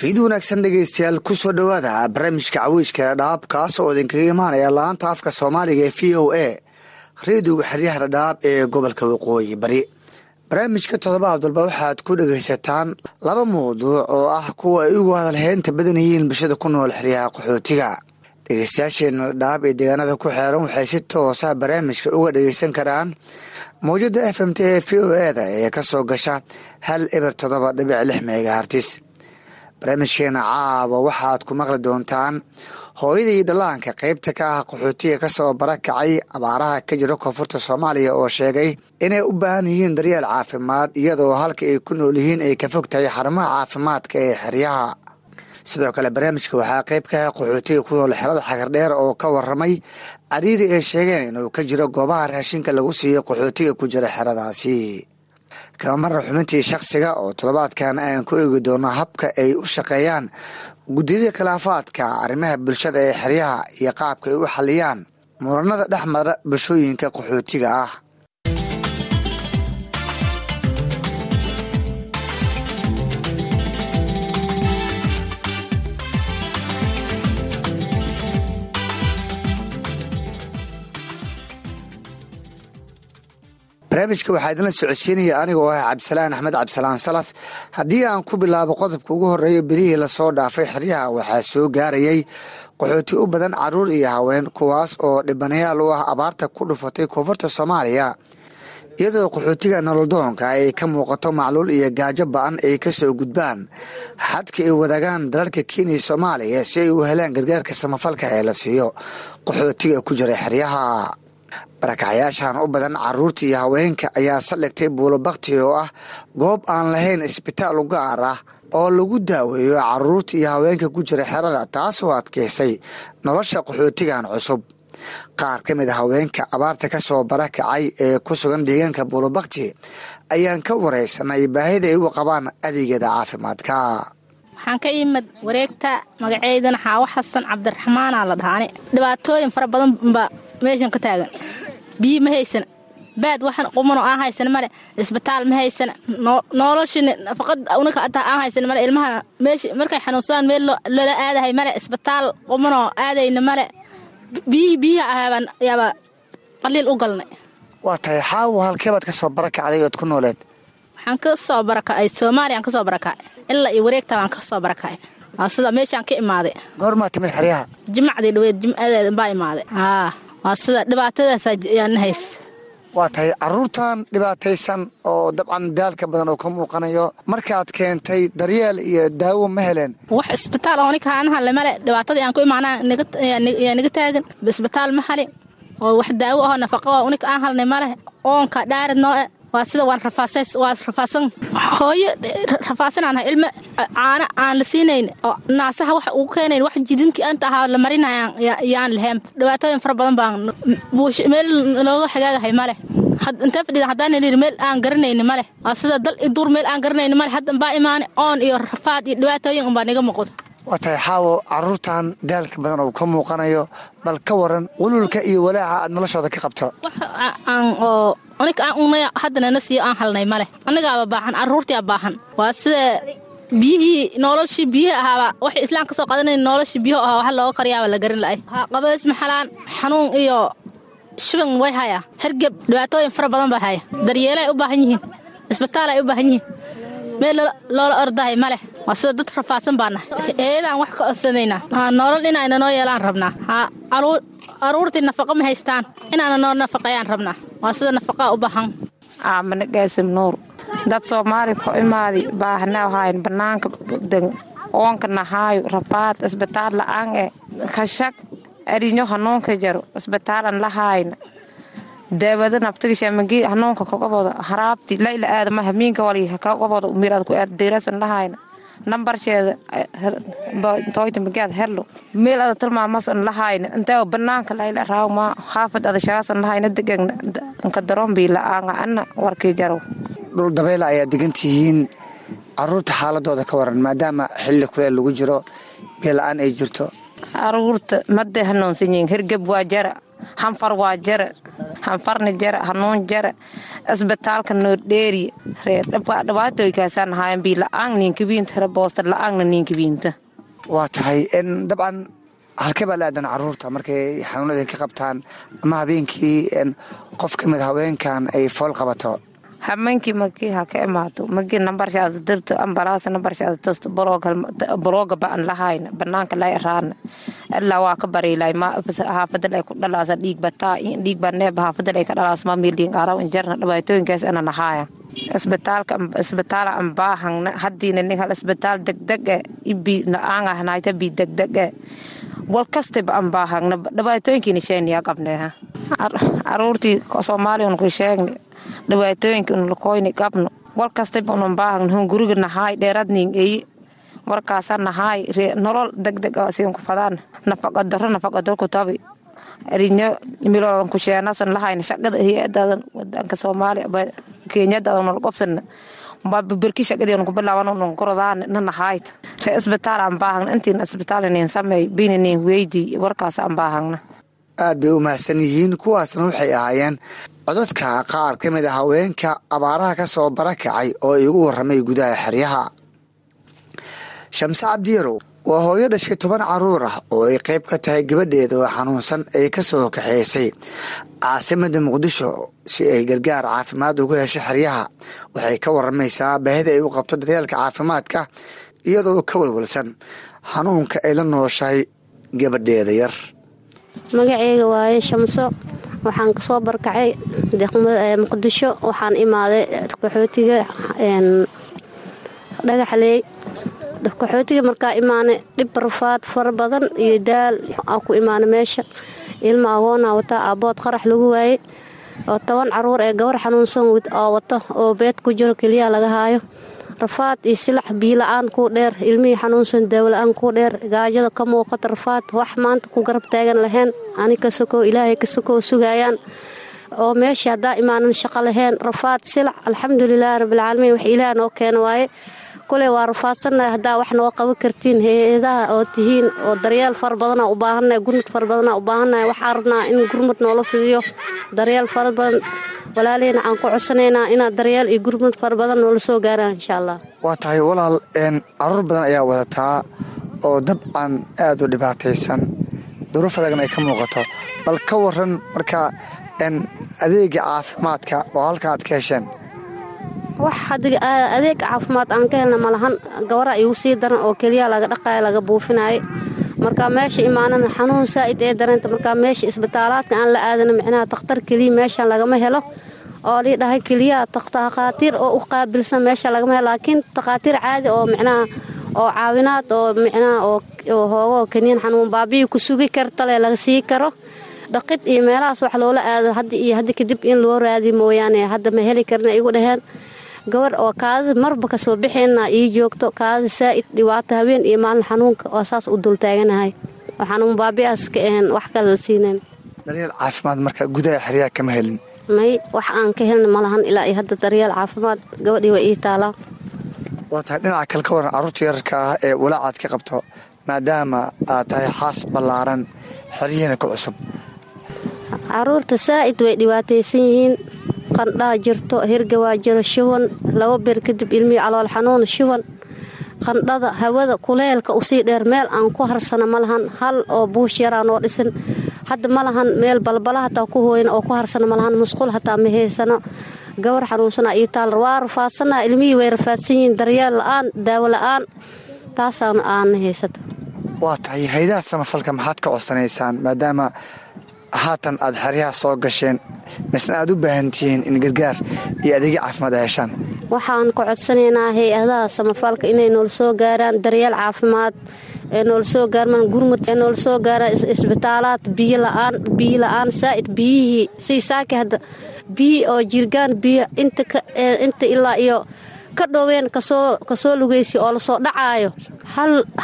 fiid wanaagsan dhegaystayaal ku soo dhowaada barnaamijka caweyska dhadhaab kaas oo idinkaga imaanaya laanta afka soomaaliga ee v o a reediyoga xeryaha dhadhaab ee gobolka waqooyi bari. Barnaamijka toddobaad walba waxaad ku dhegaysataan laba mawduuc oo ah kuwa ay ugu hadalheynta badan yihiin bulshada ku nool xeryaha qaxootiga. Dhegeystayaasheena dhadhaab ee deegaanada ku xeeran waxay si toosa barnaamijka uga dhegeysan karaan mawjada f m t ee v o eda ee ka soo gasha hal eber toddoba dhibic lix megahartis barnaamijkeena caawa waxaad ku maqli doontaan hooyadii dhallaanka qeybta ka ah qaxootiga ka soo barakacay abaaraha ka jira koonfurta soomaaliya oo sheegay inay u baahan yihiin daryeel caafimaad iyadoo halka ay ku nool yihiin ay ka fog tahay xarumaha caafimaadka ee xeryaha. Sidoo kale barnaamijka waxaa qeyb ka ah qaxootiga ku nool xerada xagardheer oo ka waramay cariiri ay sheegeen inuu ka jiro goobaha raashinka lagu siiyo qaxootiga ku jira xeradaasi kama marna xubintii shakhsiga oo toddobaadkan aan ku eegi doono habka ay u shaqeeyaan guddiyada khilaafaadka arrimaha bulshada ee xeryaha iyo qaabka ay u xaliyaan muranada dhex mara bulshooyinka qaxootiga ah barnaamijka waxaa idinla socodsiinaya aniga ah cabdisalaan axmed cabdisalaan salas. Haddii aan ku bilaabo qodobka ugu horreeya berihii la soo dhaafay xeryaha waxaa soo gaarayay qaxooti u badan carruur iyo haween kuwaas oo dhibanayaal u ah abaarta ku dhufatay koonfurta soomaaliya. Iyadoo qaxootiga nololdoonka ay ka muuqato macluul iyo gaajo ba'an ay ka soo gudbaan xadka ay wadaagaan dalalka kenya iyo soomaaliya si ay u helaan gargaarka samafalka ee la siiyo. Qaxootiga ku jira xeryaha barakacyaashan u badan carruurta iyo haweenka ayaa saldhigtay buulo bakti oo ah goob aan lahayn isbitaal u gaar ah oo lagu daaweeyo carruurta iyo haweenka ku jira xerada taasoo adkaysay nolosha qaxootigan cusub. Qaar ka mid a haweenka abaarta ka soo barakacay ee ku sugan deegaanka buulobakti ayaan ka wareysanay baahida ay u qabaan adeegyada caafimaadka. Waxaan ka imid wareegta magaceydana xaawo xasan cabdiraxmaana la dhahaane. Dhibaatooyin fara badan ba meeshan ka taagan. Biyi ma haysana baad waxan qumano aan haysana male. Isbitaal ma haysana noloshini nafaqad unika ataa aan haysana male. Ilmaha meesh markay xanuunsadaan meel loola aadahay male. Isbitaal qumanoo aadayna male. Biyihii biyihi ahaabaan yaaba qaliil u galnay. Waa tahay xaawo halkeebaad ka soo barakacday ood ku nooleed. Waxaan ka soo barakacay soomaaliyaan ka soo barakacay ilaa iyo wareegta baan ka soo barakacay waa sida meeshaan ka imaaday. Goormaa timid xeryaha? Jimacdii dhaweed jimcadeeda baa imaaday waa tahay caruurtan dhibaataysan oo dabcan daalka badan oo ka muuqanayo. Markaad keentay daryeel iyo daawo ma heleen. Wax isbitaal oo nika aan hadlay male dhibaatadii aan ku imaanaa yaa niga taagan. Isbitaal ma hali oo wax daawo ahoo nafaqa oo unika aan halnay maleh oonka dhaarid nooe waa sida waan waa rafaasan hooyo rafaasanaan ilmo caana aan la siinayn oo naasaha wax ugu keenayn wax jidinki anta ahaa la marinaya yaan lahayn. Dhibaatooyin fara badan baan meel looga xagaagahay maleh intee fadhida haddaan yidhi meel aan garanayni maleh waa sida dal i duur meel aan garanayni maleh haddan baa imaane oon iyo rafaad iyo dhibaatooyin unbaa niga muuqdo waa xaawo caruurtan daalka badan oo ka muuqanayo bal ka waran walulka iyo walaaca aad noloshooda ka qabto. Oo unika aan unay haddana na siiyo aan halnay maleh annigaaba baahan carruurtiaa baahan. Waa sida biyihii noloshii biyihii ahaaba waxay islaan ka soo qaadanayn noloshii biyuhu ahaa wax looga karyaaba la garin la'ay qabays maxalaan xanuun iyo shiban way hayaa. Hergeb dhibaatooyin fara badan baa haya daryeelay u baahan yihiin isbitaal ay u baahan yihiin meel loola ordahay ma leh. Waa sida dad rafaadsan baa nahay eedaan wax ka codsanaynaa nolol inayna noo yeelaan rabnaa. Aruurtii nafaqa ma haystaan. Inaana noo nafaqayaan rabnaa. Waa sida nafaqaa u baahan aamane gaasim nuur. Dad soomaali ko imaadi baahna hayn banaanka oonka nahaayo rafaad isbitaal la'aan e kashag arinyo hanuunka jaro isbitaalan lahayna daawada naftigashamagi hanuunka kogabooda haraabti layla aadama hamiinka wali kogabooda miraad ku aad deerasan lahayna nambarsheeda toyta magaad herlo meel ada tilmaamasan lahayna intaa banaanka layla raawma haafad ada shagaasan lahayna degagna nka darombii la'aanga ana warkii jarow dhul dabayla ayaa degan tihiin. Caruurta xaaladooda ka waran maadaama xilli kuleel lagu jiro biyola-aan ay jirto. Aruurta mada hanuunsan yihiin. Hergeb waa jara hanfar waa jara hanfarna jara hanuun jara isbitaalka noordheeriya reer dhibaatooykaasaan ahaayan bii la'aan niinkabiinta hore boosta la'aanna niinkabiinta waa tahay dabcan halkee baa la aadan carruurta markay xanuunada ka qabtaan ama habeenkii qof ka mid haweenkan ay fool qabato habeenkii markii ha ka imaato markii nambarshaada dirto ambalaas nambarshaada tasto balooga ba'an lahayna banaanka lay raana ilaa waa ka bariilay haafadal ay ku dhalaasa dhiig bataa dhiig baa neeba haafadal ay ka dhalaas ma miiliin qaaraw injarna dhibaatooyinkaas ana nahaaya. Isbitaalka isbitaala aan baahangna haddiina nin hal isbitaal degdeg e ibi na-aanga hanayta bi degdeg e wal kastaba aan baahangna dhibaatooyinkiina sheeniyaa qabneeha caruurtii soomaaliyan ku sheegni dhibaatooyinka unlakoyni qabno wal kastaba unan baahagna hun guriga nahaay dheeradnin eyi warkaasa nahaay. Nolol degdeg siin ku fadaan. Nafaqa daro nafaqa daro ku tabi. Rinyo miloodan ku sheenasan lahayna shaqada hay'adadan wadanka soomaaliya kenyadadan nala qobsana aad bay u mahadsan yihiin kuwaasna waxay ahaayeen. Codadka qaar ka mid a haweenka abaaraha ka soo barakacay oo igu warramay gudaha xeryaha. Shamse cabdiyarow waa hooyo dhashay toban carruur ah oo ay qayb ka tahay gabadheeda oo xanuunsan ay ka soo kaxeysay caasimada muqdisho si ay gargaar caafimaad ugu hesho xeryaha waxay ka waramaysaa baahida ay u qabto daryeelka caafimaadka iyadoo ka walwalsan xanuunka ay la nooshahay gabadheeda yar. Magaceyga waaye shamso waxaan ka soo barkacay muqdisho waxaan imaaday qaxootiga dhagaxleey qaxootiga markaa imaanay dhib rafaad fara badan iyo daal aa ku imaana meesha ilma agoona wataa aabood qarax lagu waayey oo toban carruur ee gabar xanuunsan oo wato oo beed ku jiro keliyaa laga haayo. Rafaad iyo silax biila-aan kuu dheer ilmihii xanuunsan daawla-aan kuu dheer. Gaajada ka muuqata rafaad wax maanta ku garab taagan lahayn. Ani ka sokow ilaahay ka sokow sugayaan. Oo meeshii haddaa imaanan shaqo lahayn. Rafaad silac alxamdulilaahi rabbilcaalamiin wax ilaah noo keena waaye kule waa rafaadsannahay haddaa wax noo qaban kartiin hay'adaha oo tihiin oo daryeel fara badana u baahannahay gurmud fara badana u baahannahay waxaa rabnaa in gurmud noola fidiyo. Daryeel fara badan walaalihina aan ku codsanaynaa inaad daryeel iyo gurmud fara badan noola soo gaaraan insha allah. Waa tahay walaal carruur badan ayaa wadataa oo dabcan aada u dhibaataysan. Duruuf adagna ay ka muuqato bal ka waran markaa adeega caafimaadka oo halka aad ka hesheen wax adeeg caafimaad aan ka helna malahan gabara igu sii daran oo keliya laga dhaqayo laga buufinaayo markaa meesha imaanana xanuun saa'id ee dareenta markaa meesha isbitaalaadka aan la aadana micnaha takhtar keliya meeshan lagama helo oo lii dhahay keliya takhaatiir oo u qaabilsan meesha lagama helo. Laakiin takhaatiir caadi oo micnaha oo caawinaad oo micnaha oo hoogo kaniin xanuun baabiyi ku sugi kartale laga sii karo. Dhaqid iyo meelahaas wax loola aado hadda iyo hadda kadib in loo raadi mooyaane hadda ma heli karna igu dhaheen gabar oo kaadida marba ka soo bixeenna ii joogto kaadida saa'id dhibaato habeen iyo maalin xanuunka waa saas u dultaaganahay oo xanuun baabi'aas ka ahayn wax kale la siinayn. Daryeel caafimaad marka gudaha xeryaha kama helin. May wax aan ka helna malahan ilaa iyo hadda daryeel caafimaad. Gabadhii waa ii taalaa waa tahay dhinaca kale ka waran carruurta yararka ah ee walaacaad ka qabto maadaama aad tahay xaas ballaaran xeryihiina ku cusub. Caruurta saa'id way dhibaataysan yihiin qandhaa jirto hirgawaa jiro shuban laba beer kadib ilmihii calool xanuun shuban. Qandhada hawada kuleelka u sii dheer meel aan ku harsana ma lahan hal oo buush yaraa noo dhisan hadda ma lahan meel balbala hataa ku hooyan oo ku harsana ma lahan musqul hataa ma haysano gabar xanuunsana iyo taal waa rafaadsanaa ilmihii way rafaadsan yihiin daryeel la'aan daawo la'aan taasaan aana haysato waa tahay haydaha samafalka maxaad ka codsanaysaan maadaama haatan aad xeryaha soo gasheen misna aad u baahan in gargaar iyo adeegyo caafimaad ay heshaan. Waxaan ka codsanaynaa hay'adaha samafalka inay noola soo gaaraan daryeel caafimaad ee noola soo gaarmaan gurmud ee noola soo gaaraan isbitaalaad biyo la'aan biyo la'aan saa'id biyihii sii saaki hadda biyi oo jirgaan biyo inta ilaa iyo ka dhoween ka soo lugaysi oo la soo dhacaayo.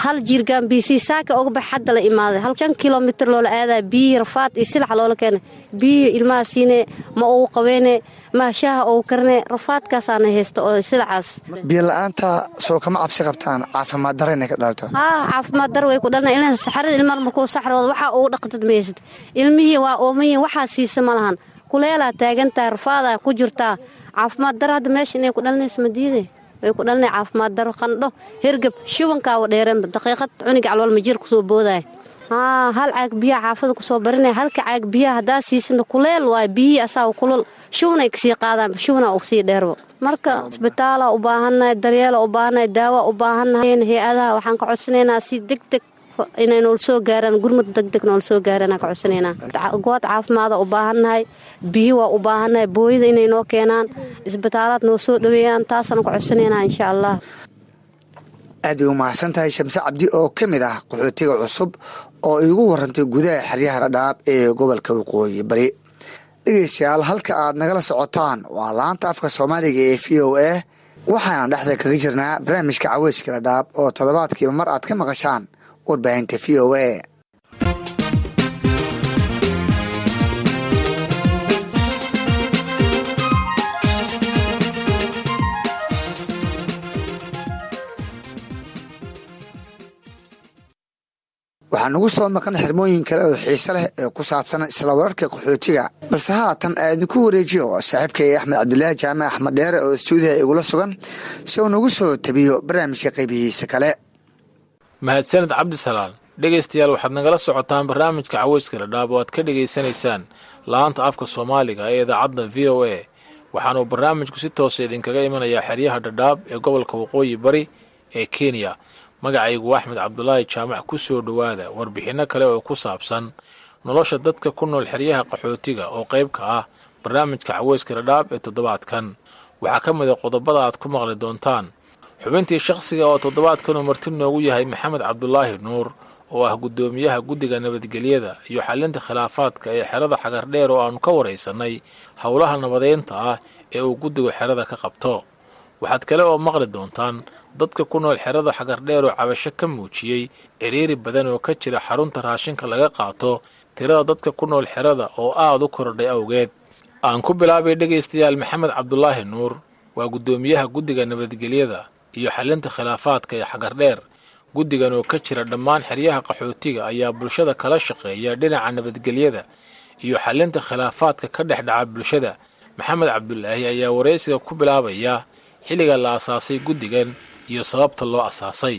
Hal jirgaan biyo sii saaki oga bax hadda la imaaday. Hal shan kilomitr loola aadaya biyihii rafaad iyo silax loola keenay. Biyihii ilmaha siine ma ugu qabeyne ma shaaha ugu karne rafaadkaasaana haysta oo silacaas biyo la'aanta soo kama cabsi qabtaan caafimaad dara inay ka dhalto caafimaad dar way ku dhalna ilaa saxarada ilmaha markuu saxrooda waxaa ugu dhaqdad mahaysad ilmihii waa oomayiin waxaa siisa ma lahan kuleelaa taagantahay rafaadaa ku jirtaa. Caafimaad daro hadda meesha inay ku dhalinayso madiide way ku dhalinay caafimaad daro qandho hergab shubankaawa dheereenba daqiiqad cuniga calool majiir ku soo boodaya hal caag biyaha xaafada ku soo barinaya halka caag biyaha haddaa siisana kuleel waayo biyihii asaa kulul. Shubanay ka sii qaadaan shubana uu ka sii dheerbo. Marka isbitaala u baahannahay daryeela u baahannahay daawa u baahannahay hay'adaha waxaan ka codsanaynaa si deg deg inay noola soo gaaraan gurmud degdeg noola soo gaaraan ka codsanaynaa good caafimaada u baahannahay biyo waa u baahannahay booyada inay noo keenaan isbitaalaad noo soo dhaweeyaan taasaan ka codsanaynaa insha allah aad bay u mahadsan tahay shamse cabdi oo ka mid ah qaxootiga cusub oo iigu warantay gudaha xeryaha dhadhaab ee gobolka waqooyi bari. Dhegeystayaal halka aad nagala socotaan waa laanta afka soomaaliga ee v o a waxaana dhexda kaga jirnaa barnaamijka caweyska dhadhaab oo toddobaadkiiba mar aad ka maqashaan warbaahinta v o a waxaa nagu soo maqan xirmooyin kale oo xiise leh ee ku saabsan isla wararka qaxootiga. Balse haatan aadinku wareejiyo saaxiibkay axmed cabdulaahi jaamac axmed dheere oo stuudiyaha igula sugan si uu nagu soo tabiyo barnaamijka qaybihiisa kale mahadsaned cabdisalaal dhegaystayaal waxaad nagala socotaan barnaamijka caweyska dhadhaab oo aad ka dhegaysanaysaan la'aanta afka soomaaliga ee idaacadda v o a. Waxaanuu barnaamijku si toosa idinkaga imanayaa xeryaha dhadhaab ee gobolka waqooyi bari ee kenya. Magacaygu axmed cabdulaahi jaamac ku soo dhowaada warbixinno kale oo ku saabsan nolosha dadka ku nool xeryaha qaxootiga oo qayb ka ah barnaamijka caweyska dhadhaab ee toddobaadkan. Waxaa ka mid a qodobada aad ku maqli doontaan xubintii shakhsiga oo toddobaadkanuu marti noogu yahay maxamed cabdulaahi nuur oo ah guddoomiyaha guddiga nabadgelyada iyo xalinta khilaafaadka ee xerada xagardheer oo aannu ka waraysannay howlaha nabadeynta ah ee uu guddigu xerada ka qabto. Waxaad kale oo maqli doontaan dadka ku nool xerada xagardheer oo cabasho ka muujiyey ciriiri badan oo ka jira xarunta raashinka laga qaato tirada dadka ku nool xerada oo aad u korodhay awgeed. Aan ku bilaabay dhegaystayaal maxamed cabdulaahi nuur waa guddoomiyaha guddiga nabadgelyada iyo xalinta khilaafaadka ee xagardheer guddigan oo ka jira dhammaan xeryaha qaxootiga ayaa bulshada kala shaqeeya dhinaca nabadgelyada iyo xalinta khilaafaadka ka dhex dhaca bulshada. Maxamed cabdulaahi ayaa waraysiga ku bilaabaya xilliga la asaasay guddigan iyo sababta loo asaasay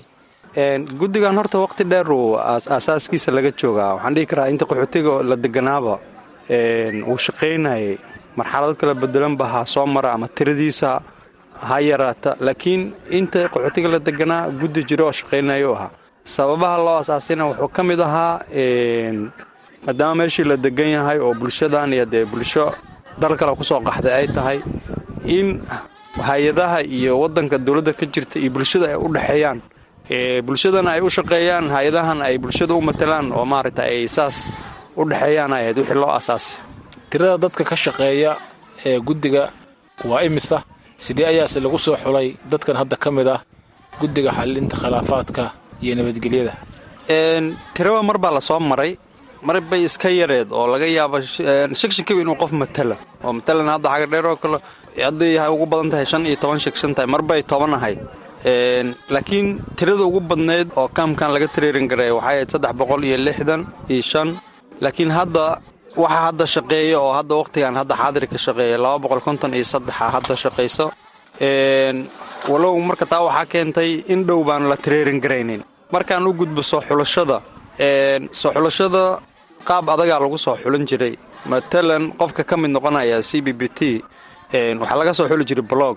guddigan horta waqti dheer uu aasaaskiisa laga joogaa. Waxaan dhihi karaa inta qaxootiga la deganaaba uu shaqaynayay marxalado kala bedelanba ha soo mara ama tiradiisa ha yaraata laakiin inta qaxootiga la deganaa guddi jiro oo shaqaynaya u ahaa. Sababaha loo asaasayna wuxuu ka mid ahaa maadaama meeshii la degan yahay oo bulshadan iyo dee bulsho dal kale ku soo qaxday ay tahay in hay'adaha iyo wadanka dowladda ka jirta iyo bulshada ay u dhexeeyaan bulshadana ay u shaqeeyaan hay'adahan ay bulshada u matalaan oo maaragta ay saas u dhexeeyaan ay ahayd wixii loo asaasay tirada dadka ka shaqeeya ee guddiga waa imisa sidee ayaase lagu soo xulay dadkan hadda ka mid ah guddiga xalinta khilaafaadka iyo nabadgelyada? Tiraba mar baa la soo maray. Mar bay iska yareed oo laga yaaba shakshankiiba inuu qof matala. Oo matalan hadda xagardheer oo kale. Hadday ugu badan tahay shan iyo toban shagshan tahay mar bay toban ahayd. Laakiin tirada ugu badnayd oo kaamkan laga tareerin garay waxay ahayd saddex boqol iyo lixdan iyo shan. Laakiin hadda waxaa hadda shaqeeya oo hadda wakhtigan hadda shaqeeya boqol konton iyo saddexa hadda shaqayso walow marka taa waxaa keentay in dhow baan la tareerin garaynin. Markaan u gudbo soo xulashada soo xulashada qaab adagaa lagu soo xulan jiray. Matalan qofka ka mid noqonaya c b b t waxaa laga soo xuli jiray blog.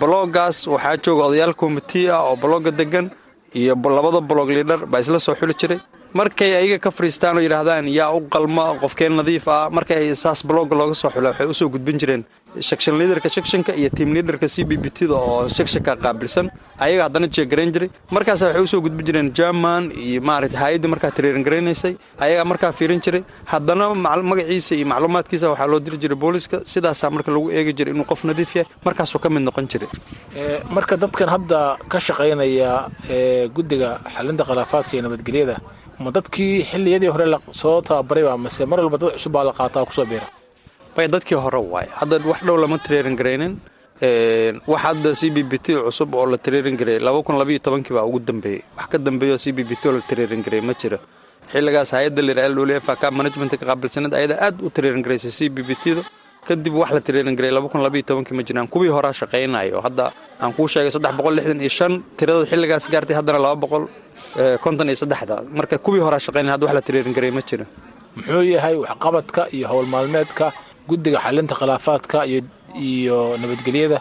Bloggaas waxaa jooga odayaal komiti ah oo blogga degan iyo labada blog liidhar baa isla soo xuli jiray markay ayaga ka fariistaan oo yidhaahdaan yaa u qalma qofkeen nadiif ah. Markay saas blogga looga soo xula waxay u soo gudbin jireen section liaderka sectionka iyo team liaderka c b b t da oo sectionka qaabilsan. Ayaga haddana jeegarayn jiray. Markaas waxay u soo gudbin jireen german iyo maaragtay hay'adda markaa tareerin garaynaysay ayagaa markaa fiirin jiray. Haddana magaciisa iyo macluumaadkiisa waxaa loo diri jiray booliska. Sidaasaa marka lagu eegi jiray inuu qof nadiif yahay markaasuu ka mid noqon jiray. Marka dadkan hadda ka shaqaynaya guddiga xalinta khilaafaadka iyo nabadgelyada ma dadkii xilliyadii hore soo tababarayba mase mar walba dad cusub baa la qaataa ku soo biira. Bay dadkii hore waaye hadda wax dhow lama tareerin garaynin. Wax hadda c b b t cusub oo la tareerin garay laba kun labayo tobankii baa ugu dambeeyey. Wax ka dambeeyo c b b t oo la tareerin garay ma jiro. Xilligaas hay'adda lir l f ka management ka qaabilsaneed ayada aad u tareerin garaysay c b b t da kadib wax la tareerin garay laba kun labayo tobankii ma jiraan. Kuwii horaa shaqaynayo hadda aan kuu sheegay saddex boqol lixdan iyo shan tirada xilligaas gaartay haddana laba boqol konton iyo saddexda. Marka kuwii horaa shaqaynaya hadda wax la tareerin garay ma jiro. Muxuu yahay waxqabadka iyo howl maalmeedka guddiga xalinta khilaafaadka iyo nabadgelyada?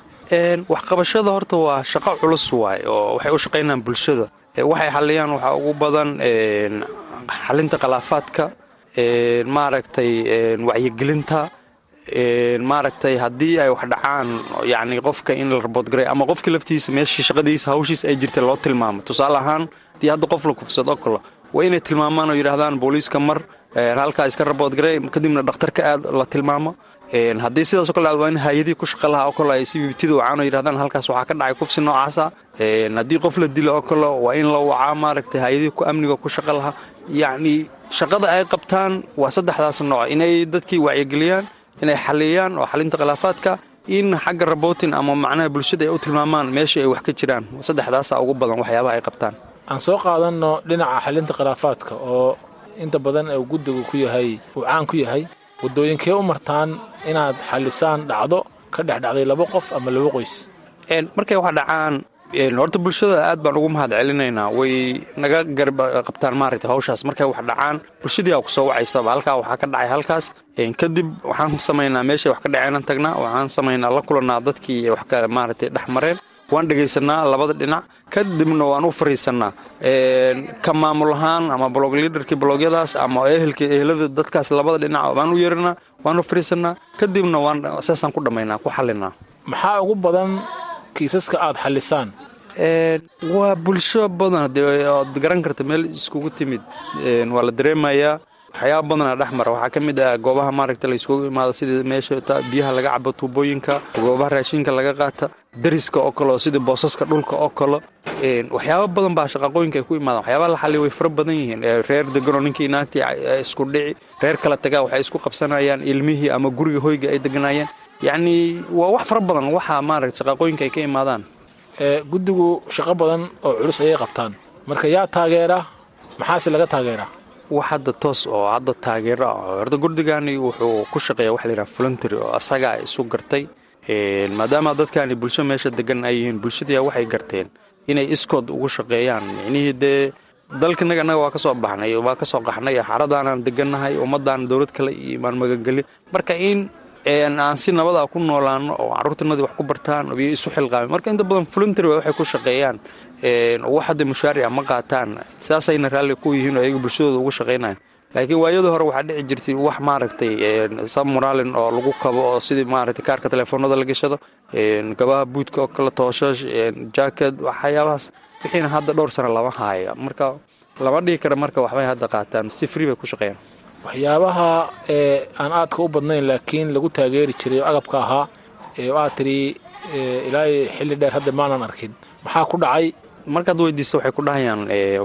Waxqabashada horta waa shaqo culus waay oo waxay u shaqaynayaan bulshada. Waxay xaliyaan waxaa ugu badan xalinta khilaafaadka maaragtay wacyigelinta maaragtay haddii ay wax dhacaan yacni qofka in la raboodgaray ama qofka laftiisa meeshii shaqadiisa hawshiisa ay jirtay loo tilmaamo. Tusaale ahaan haddii hadda qof la kufsado kale waa inay tilmaamaan oo yidhaahdaan booliiska mar halkaa iska raboodgaray kadibna dhakhtarka aad la tilmaamo. Haddii sidaasoo kale waa in hay'adihii ku shaqa lahaa oo kale ay si bibtida wacaan oo yidhahdaan halkaas waxaa ka dhacay kufsi noocaasa. Haddii qof la dilo oo kale waa in la wacaa maaragtay hay'adihii ku amniga ku shaqa lahaa. Yacni shaqada ay qabtaan waa saddexdaas nooc. Inay dadkii wacyigeliyaan inay xaliyaan oo xalinta khilaafaadka in xagga rabootin ama macnaha bulshada ay u tilmaamaan meesha ay wax ka jiraan. Saddexdaasa ugu badan waxyaabaha ay qabtaan aan soo qaadanno dhinaca xalinta khilaafaadka oo inta badan guddigu ku yahay uu caan ku yahay waddooyinkee u martaan inaad xalisaan dhacdo ka dhex dhacday laba qof ama laba qoys? Markay wax dhacaan horta bulshada aad baan ugu mahad celinaynaa. Way naga garab qabtaan maaragtay hawshaas. Markay wax dhacaan bulshadii aa ku soo wacaysaba halkaa waxaa ka dhacay halkaas. Kadib waxaan samaynaa meeshay wax ka dhaceenan tagnaa waxaan samaynaa la kulannaa dadkii wax maaragtay dhex mareen waan dhegaysanaa labada dhinac kadibna waan u fariisannaa ka maamul ahaan ama blog liaderkii blogyadaas ama ehelkii ehelada dadkaas labada dhinac waan u yeeranaa waan u fariisannaa kadibna waan saasaan ku dhammaynaa ku xallinaa. Maxaa ugu badan kiisaska aad xallisaan? Waa bulsho badan hadee ood garan karta meel iskugu timid. Waa la dareemayaa waxyaaba badana dhex mara. Waxaa ka mid ah goobaha maaragta la iskugu imaado sida meesha biyaha laga cabo tuubooyinka goobaha raashinka laga qaata dariska oo kale oo sida boosaska dhulka oo kale. Waxyaaba badan baa shaqaqooyinka ay ku imaadaan. Waxyaabaha la xaliya way fara badan yihiin. Reer deganoo ninkii naagtii isku dhici reer kala tagaa waxay isku qabsanayaan ilmihii ama guriga hoyga ay deganaayeen yacni waa wax fara badan waxa maaragta shaqaqooyinka ay ka imaadaan. Guddigu shaqo badan oo culus ayay qabtaan. Marka yaa taageera maxaase laga taageeraa wax hadda toos oo hadda taageero ah gurdigani wuxuu ku shaqeeya waxa layidhaha voluntary oo asagaa isu gartay maadaama dadkani bulsho meesha degan ay yihiin bulshadii waxay garteen inay iskood ugu shaqeeyaan. Micnihii dee dalkanaga annaga waa ka baxnay waa ka qaxnay xaradaanan degannahay ummadaan dowlad kale iyo imaan magangeli. Marka in aan si nabada ku noolaano oo carruurtanadii wax ku bartaan iyo isu xilqaamin marka inta badan voluntary waxay ku shaqeeyaan wax hadda ma qaataan saasayna raalli ku yihiin oo ayaga bulshadooda ugu shaqaynayan laakiin waayadii hore waxaa dhici jirtay wax maaragtay sabmoraalin oo lagu kabo oo sidii maaragtay kaarka telefoonada la gashado gabaha buudka oo kale tooshash jaakad waxyaabahaas. Wixiina hadda dhowr sano lama haayo. Marka lama dhihi kara marka waxbay hadda qaataan. Si free bay ku shaqeeyaan. Waxyaabaha aan aadka u badnayn laakiin lagu taageeri jiray oo agabka ahaa aad tiri ilaa xilli dheer hadda maanan arkin. Maxaa ku dhacay markaad weydiista waxay ku dhahayaan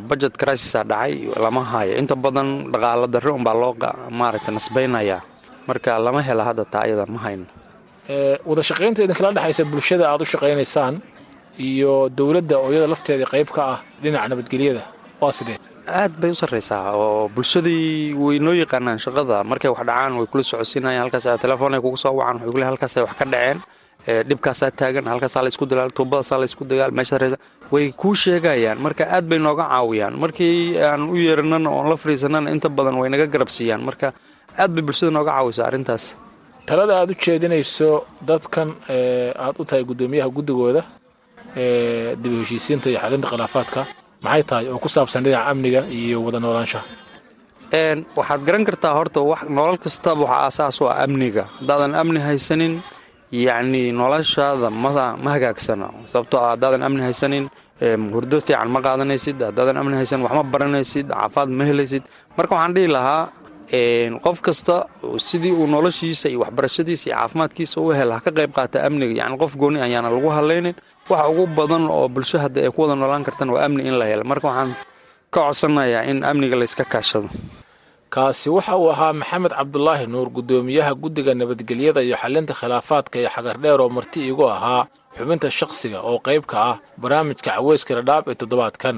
budget crisisaa dhacay lama haayo. Inta badan dhaqaalo darre unbaa loo maaragtay nasbaynayaa marka lama hela hadda taa ayada ma hayno. Wada shaqaynta idinkala dhexaysa bulshada aad u shaqaynaysaan iyo dowladda oo iyada lafteedii qayb ka ah dhinaca nabadgelyada. Waa sidee? Aad bay u sarraysaa oo bulshadii way noo yaqaanaan shaqada. Markay wax dhacaan way kula socodsiinayaan halkaas telefoonay kugu soo wacan waxay kule halkaasay wax ka dhaceen. Dhibkaasaa taagan halkaasaa la isku dagaal tuubadaasaa la isku dagaal meesha way kuu sheegayaan. Marka aad bay nooga caawiyaan. Markii aan u yeeranana oon la fadhiisanana inta badan way naga garabsiiyaan marka aad bay bulshada nooga caawisaa arrintaas. Talada aad u jeedinayso dadkan aad u tahay guddoomiyaha guddigooda dib u heshiisiinta iyo xalinta khilaafaadka maxay tahay oo ku saabsan dhinaca amniga iyo wada noolaanshaha? Waxaad garan kartaa horta wax nolol kastaba waxaa aasaas u ah amniga. Haddaadan amni haysanin yacni noloshaada ma ma hagaagsana sababtoo ah haddaadan amni haysanin hurdo fiican ma qaadanaysid haddaadan amni haysanin wax ma baranaysid caafaad ma helaysid. Marka waxaan dhihi lahaa qof kasta sidii uu noloshiisa iyo waxbarashadiisa iyo caafimaadkiisa u hel ha ka qayb qaata amniga. Yacni qof gooni ayaana lagu hadlaynin waxa ugu badan oo bulsho hadda ay ku wada noolaan kartaan waa amni in la helo. Marka waxaan ka codsanayaa in amniga layska kaashado. Kaasi waxa uu ahaa maxamed cabdulaahi nuur guddoomiyaha guddiga nabadgelyada iyo xalinta khilaafaadka ee xagardheer oo marti iigu ahaa xubinta shakhsiga oo qayb ka ah barnaamijka caweyska dhadhaab ee toddobaadkan.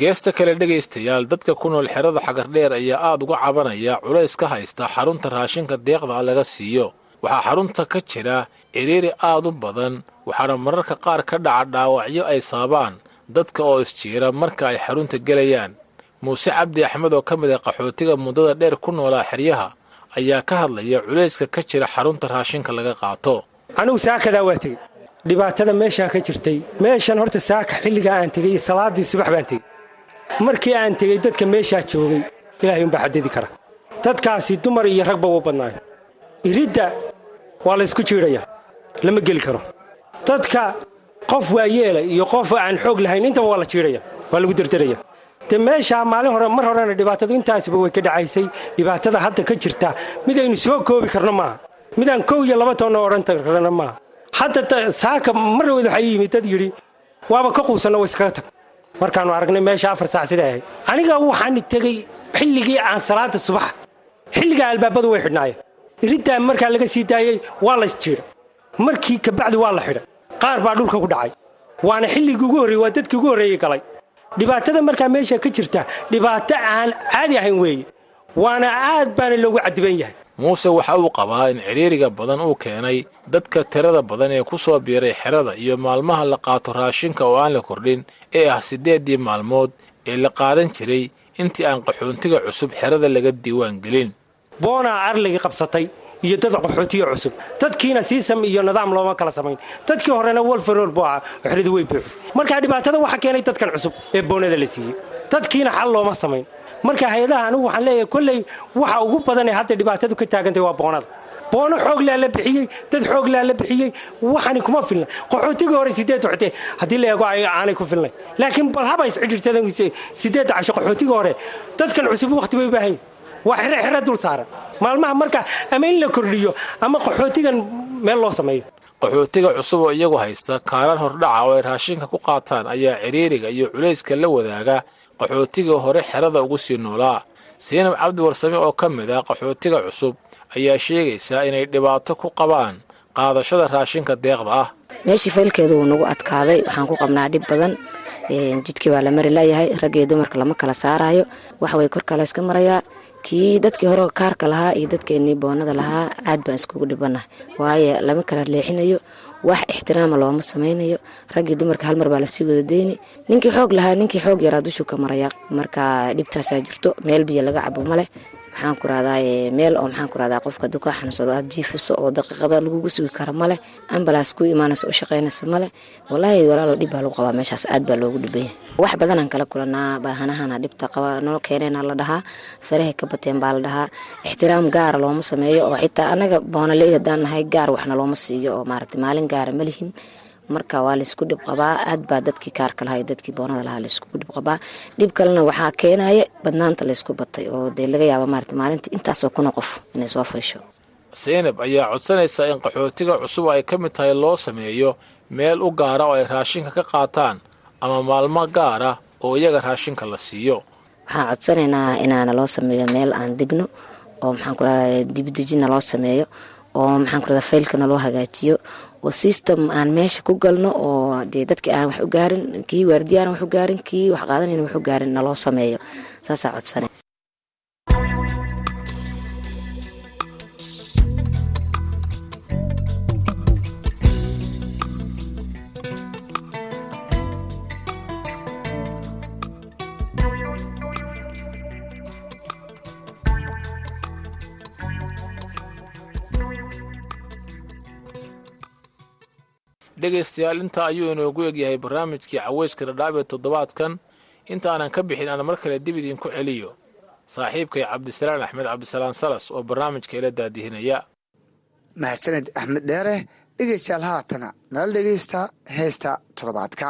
Geesta kale dhegaystayaal dadka ku nool xerada xagardheer ayaa aad uga cabanaya culays ka haysta xarunta raashinka deeqda laga siiyo. Waxaa xarunta ka jira ciriiri aad u badan waxaana mararka qaar ka dhaca dhaawacyo ay saabaan dadka oo isjiira marka ay xarunta gelayaan. Muuse cabdi axmed oo ka mid ah qaxootiga muddada dheer ku noolaa xeryaha ayaa ka hadlaya culayska ka jira xarunta raashinka laga qaato. Anigu saakadaa waa tegey dhibaatada meeshaa ka jirtay. Meeshan horta saaka xilligaa aan tegey iyo salaaddii subax baan tegey markii aan tegey dadka meeshaa joogay ilaahay unbaa xadidi kara dadkaasi dumar iyo ragba u badnaayo. Iridda waa laysku jiidhaya lama geli karo. Dadka qof waayeela iyo qof aan xoog lahayn intaba waa la jiidhaya waa lagu derderaya de meeshaa maalin hore mar horena dhibaatadu intaasiba way ka dhacaysay. Dhibaatada hadda ka jirta midaynu soo koobi karno maaha. Midaan kow iyo laba toonna odhan karna maaha hadda saaka marwed waxaa yimid dad yidhi waaba ka quusanno way iskaga tag. Markaannu aragnay meesha afar saac siday ahayd. Aniga waxaan tegey xilligii aan salaada subax xilligaa albaabadu way xidhnaayeen. Iriddaa markaa laga sii daayey waa la jiidha. Markii kabacdi waa la xidhay qaar baa dhulka ku dhacay. Waana xilligii ugu horreeyey waa dadkii ugu horreeyey galay. Dhibaatada markaa meesha ka jirta dhibaato aan caadi ahayn weeye. Waana aad baana loogu cadiban yahay muuse waxa uu qabaa in cidhiiriga badan uu keenay dadka tirada badan ee ku soo biiray xerada iyo maalmaha la qaato raashinka oo aan la kordhin ee ah siddeeddii maalmood ee la qaadan jiray intii aan qaxoontiga cusub xerada laga diiwaan gelin. Boonaa arligii qabsatay iyo dad qaxootiyo cusub. Dadkiina siisam iyo nidaam looma kala samayn. Dadkii horena wolfarool buu ahaa xeradu way buuxi. Markaa dhibaatada waxaa keenay dadkan cusub ee boonada la siiyey. Dadkiina xal looma samayn marka hay'adaha anigu waxaan leeyahay kolley waxa ugu badan ee hadda dhibaatadu ka taagantay waa boonada. Boono xooglaa la bixiyey dad xooglaa la bixiyey waxani kuma filna. Qaxootigii hore sideed waxtee haddii la eego aanay ku filnayn laakiin bal haba iscidhirtada sideedda casho qaxootigii hore. Dadkan cusub wakhti bay u baahan yihiin waa xere xere dul saaran. Maalmaha marka ama in la kordhiyo ama qaxootigan meel loo sameeyo. Qaxootiga cusub oo iyagu haysta kaarar hordhaca oo ay raashinka ku qaataan ayaa ciriiriga iyo culayska la wadaaga qaxootigii hore xerada ugu sii noolaa. Siinab cabdi warsame oo ka mid ah qaxootiga cusub ayaa sheegaysaa inay dhibaato ku qabaan qaadashada raashinka deeqda ah. Meeshii faylkeedu wuu nagu adkaaday waxaan ku qabnaa dhib badan. Jidkii baa la mari layahay raggiyo dumarka lama kala saaraayo waxaway korkaa la yska marayaa. Kii dadkii hore kaarka lahaa iyo dadkeenii boonada lahaa aad baan iskugu dhibanahay. Waayo lama kala leexinayo wax ixtiraama looma samaynayo raggii dumarka hal mar baa la sii wada deyni ninkii xoog lahaa ninkii xoog yaraa dushuu ka maraya. Marka dhibtaasaa jirto. Meel biyo laga cabo maleh maxaan ku rahdaa meel oo maxaan ku rahdaa qofka dukaa xanuunsado aad jiifiso oo daqiiqada lagugu sugi kara maleh ambalaas ku imaanaysa u shaqaynaysa maleh walaahi walaalo dhib baa lagu qabaa meeshaas aad baa loogu dhibanya wax badanaan kala kulanaa baahanahana dhibta qaba noo keeneena la dhahaa farahay ka bateen baa la dhahaa. Ixtiraam gaara looma sameeyo oo xitaa anaga boonaley haddaan nahay gaar waxna looma siiyo oo maaragtay maalin gaara ma lihin marka waa laysku dhib qabaa aad baa dadkii kaarka lahaa iyo dadkii boonada lahaa layskugu dhib qabaa. Dhib kalena waxaa keenaya badnaanta laysku batay oo dee laga yaaba maarata maalintii intaasoo kuna qof inay soo faysho seynab ayaa codsanaysa in qaxootiga cusub ay ka mid tahay loo sameeyo meel u gaara oo ay raashinka ka qaataan ama maalmo gaara oo iyaga raashinka la siiyo. Waxaan codsanaynaa inaana loo sameeyo meel aan degno oo maxaan ku rahda dibdejina loo sameeyo oo maxaan ku rahda faylkana loo hagaajiyo oo system aan meesha ku galno oo dee dadkii aan wax u gaarin kii waardiyaan wax u gaarin kii wax qaadanayn wax u gaarin naloo sameeyo. Saasaa codsane dhegaystayaal intaa ayuu inoogu egyahay barnaamijkii caweyska dhadhaab ee toddobaadkan. Intaanan ka bixin aan mar kale dib idinku celiyo. Saaxiibkay cabdisalaan axmed cabdisalaan salas oo barnaamijka ila daadihinaya mahadsaned axmed dheere dhegeystayaal haatana nala dhegeysta heesta toddobaadka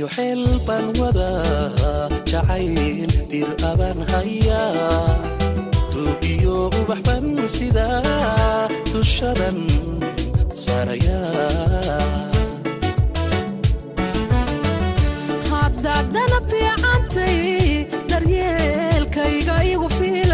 daniyo xeel baan wadaa jacayl dir abaan hayaa duugiyo ubax ban sidaa dushadan saarayaa haddaadana fiicantay daryeelkayga igu fiilan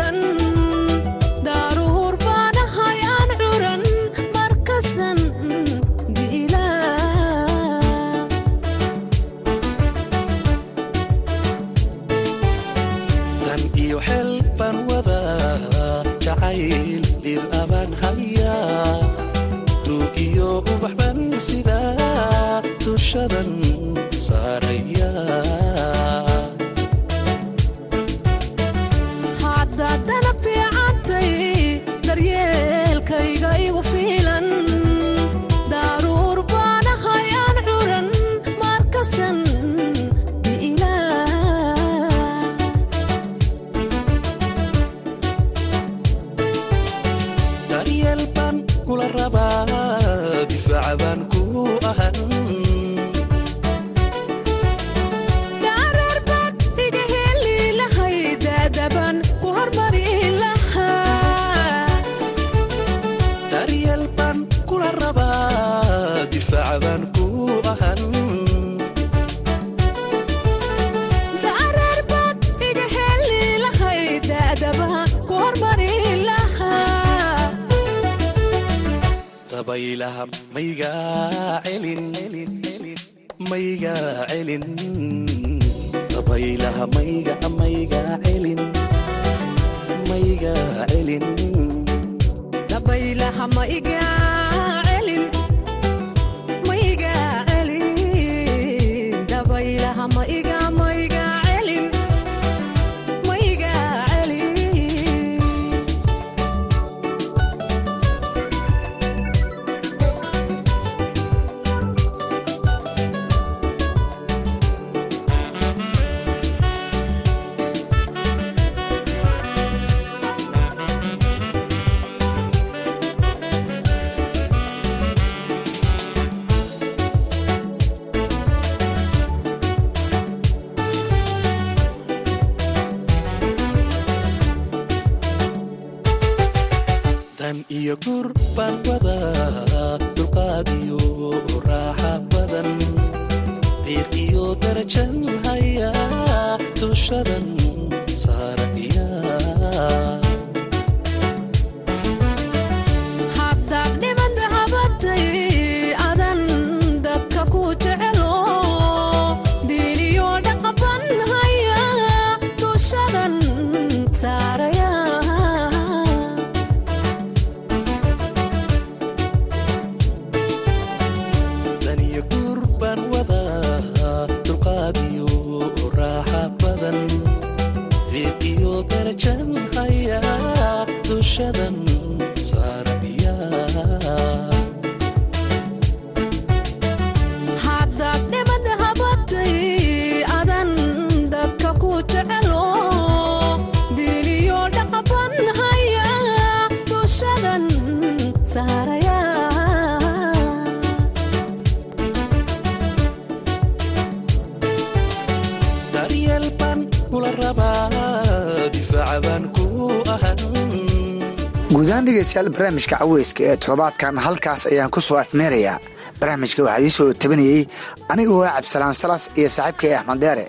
dhegeystayaal barnaamijka caweyska ee toddobaadkan halkaas ayaan ku soo afmeerayaa. Barnaamijka waxaa idiin soo tabinayey aniga waa cabdisalaan salas iyo saaxiibkay axmed deere.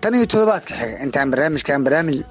Tan iyo toddobaadka xiga intaan barnaamijkan barnaamij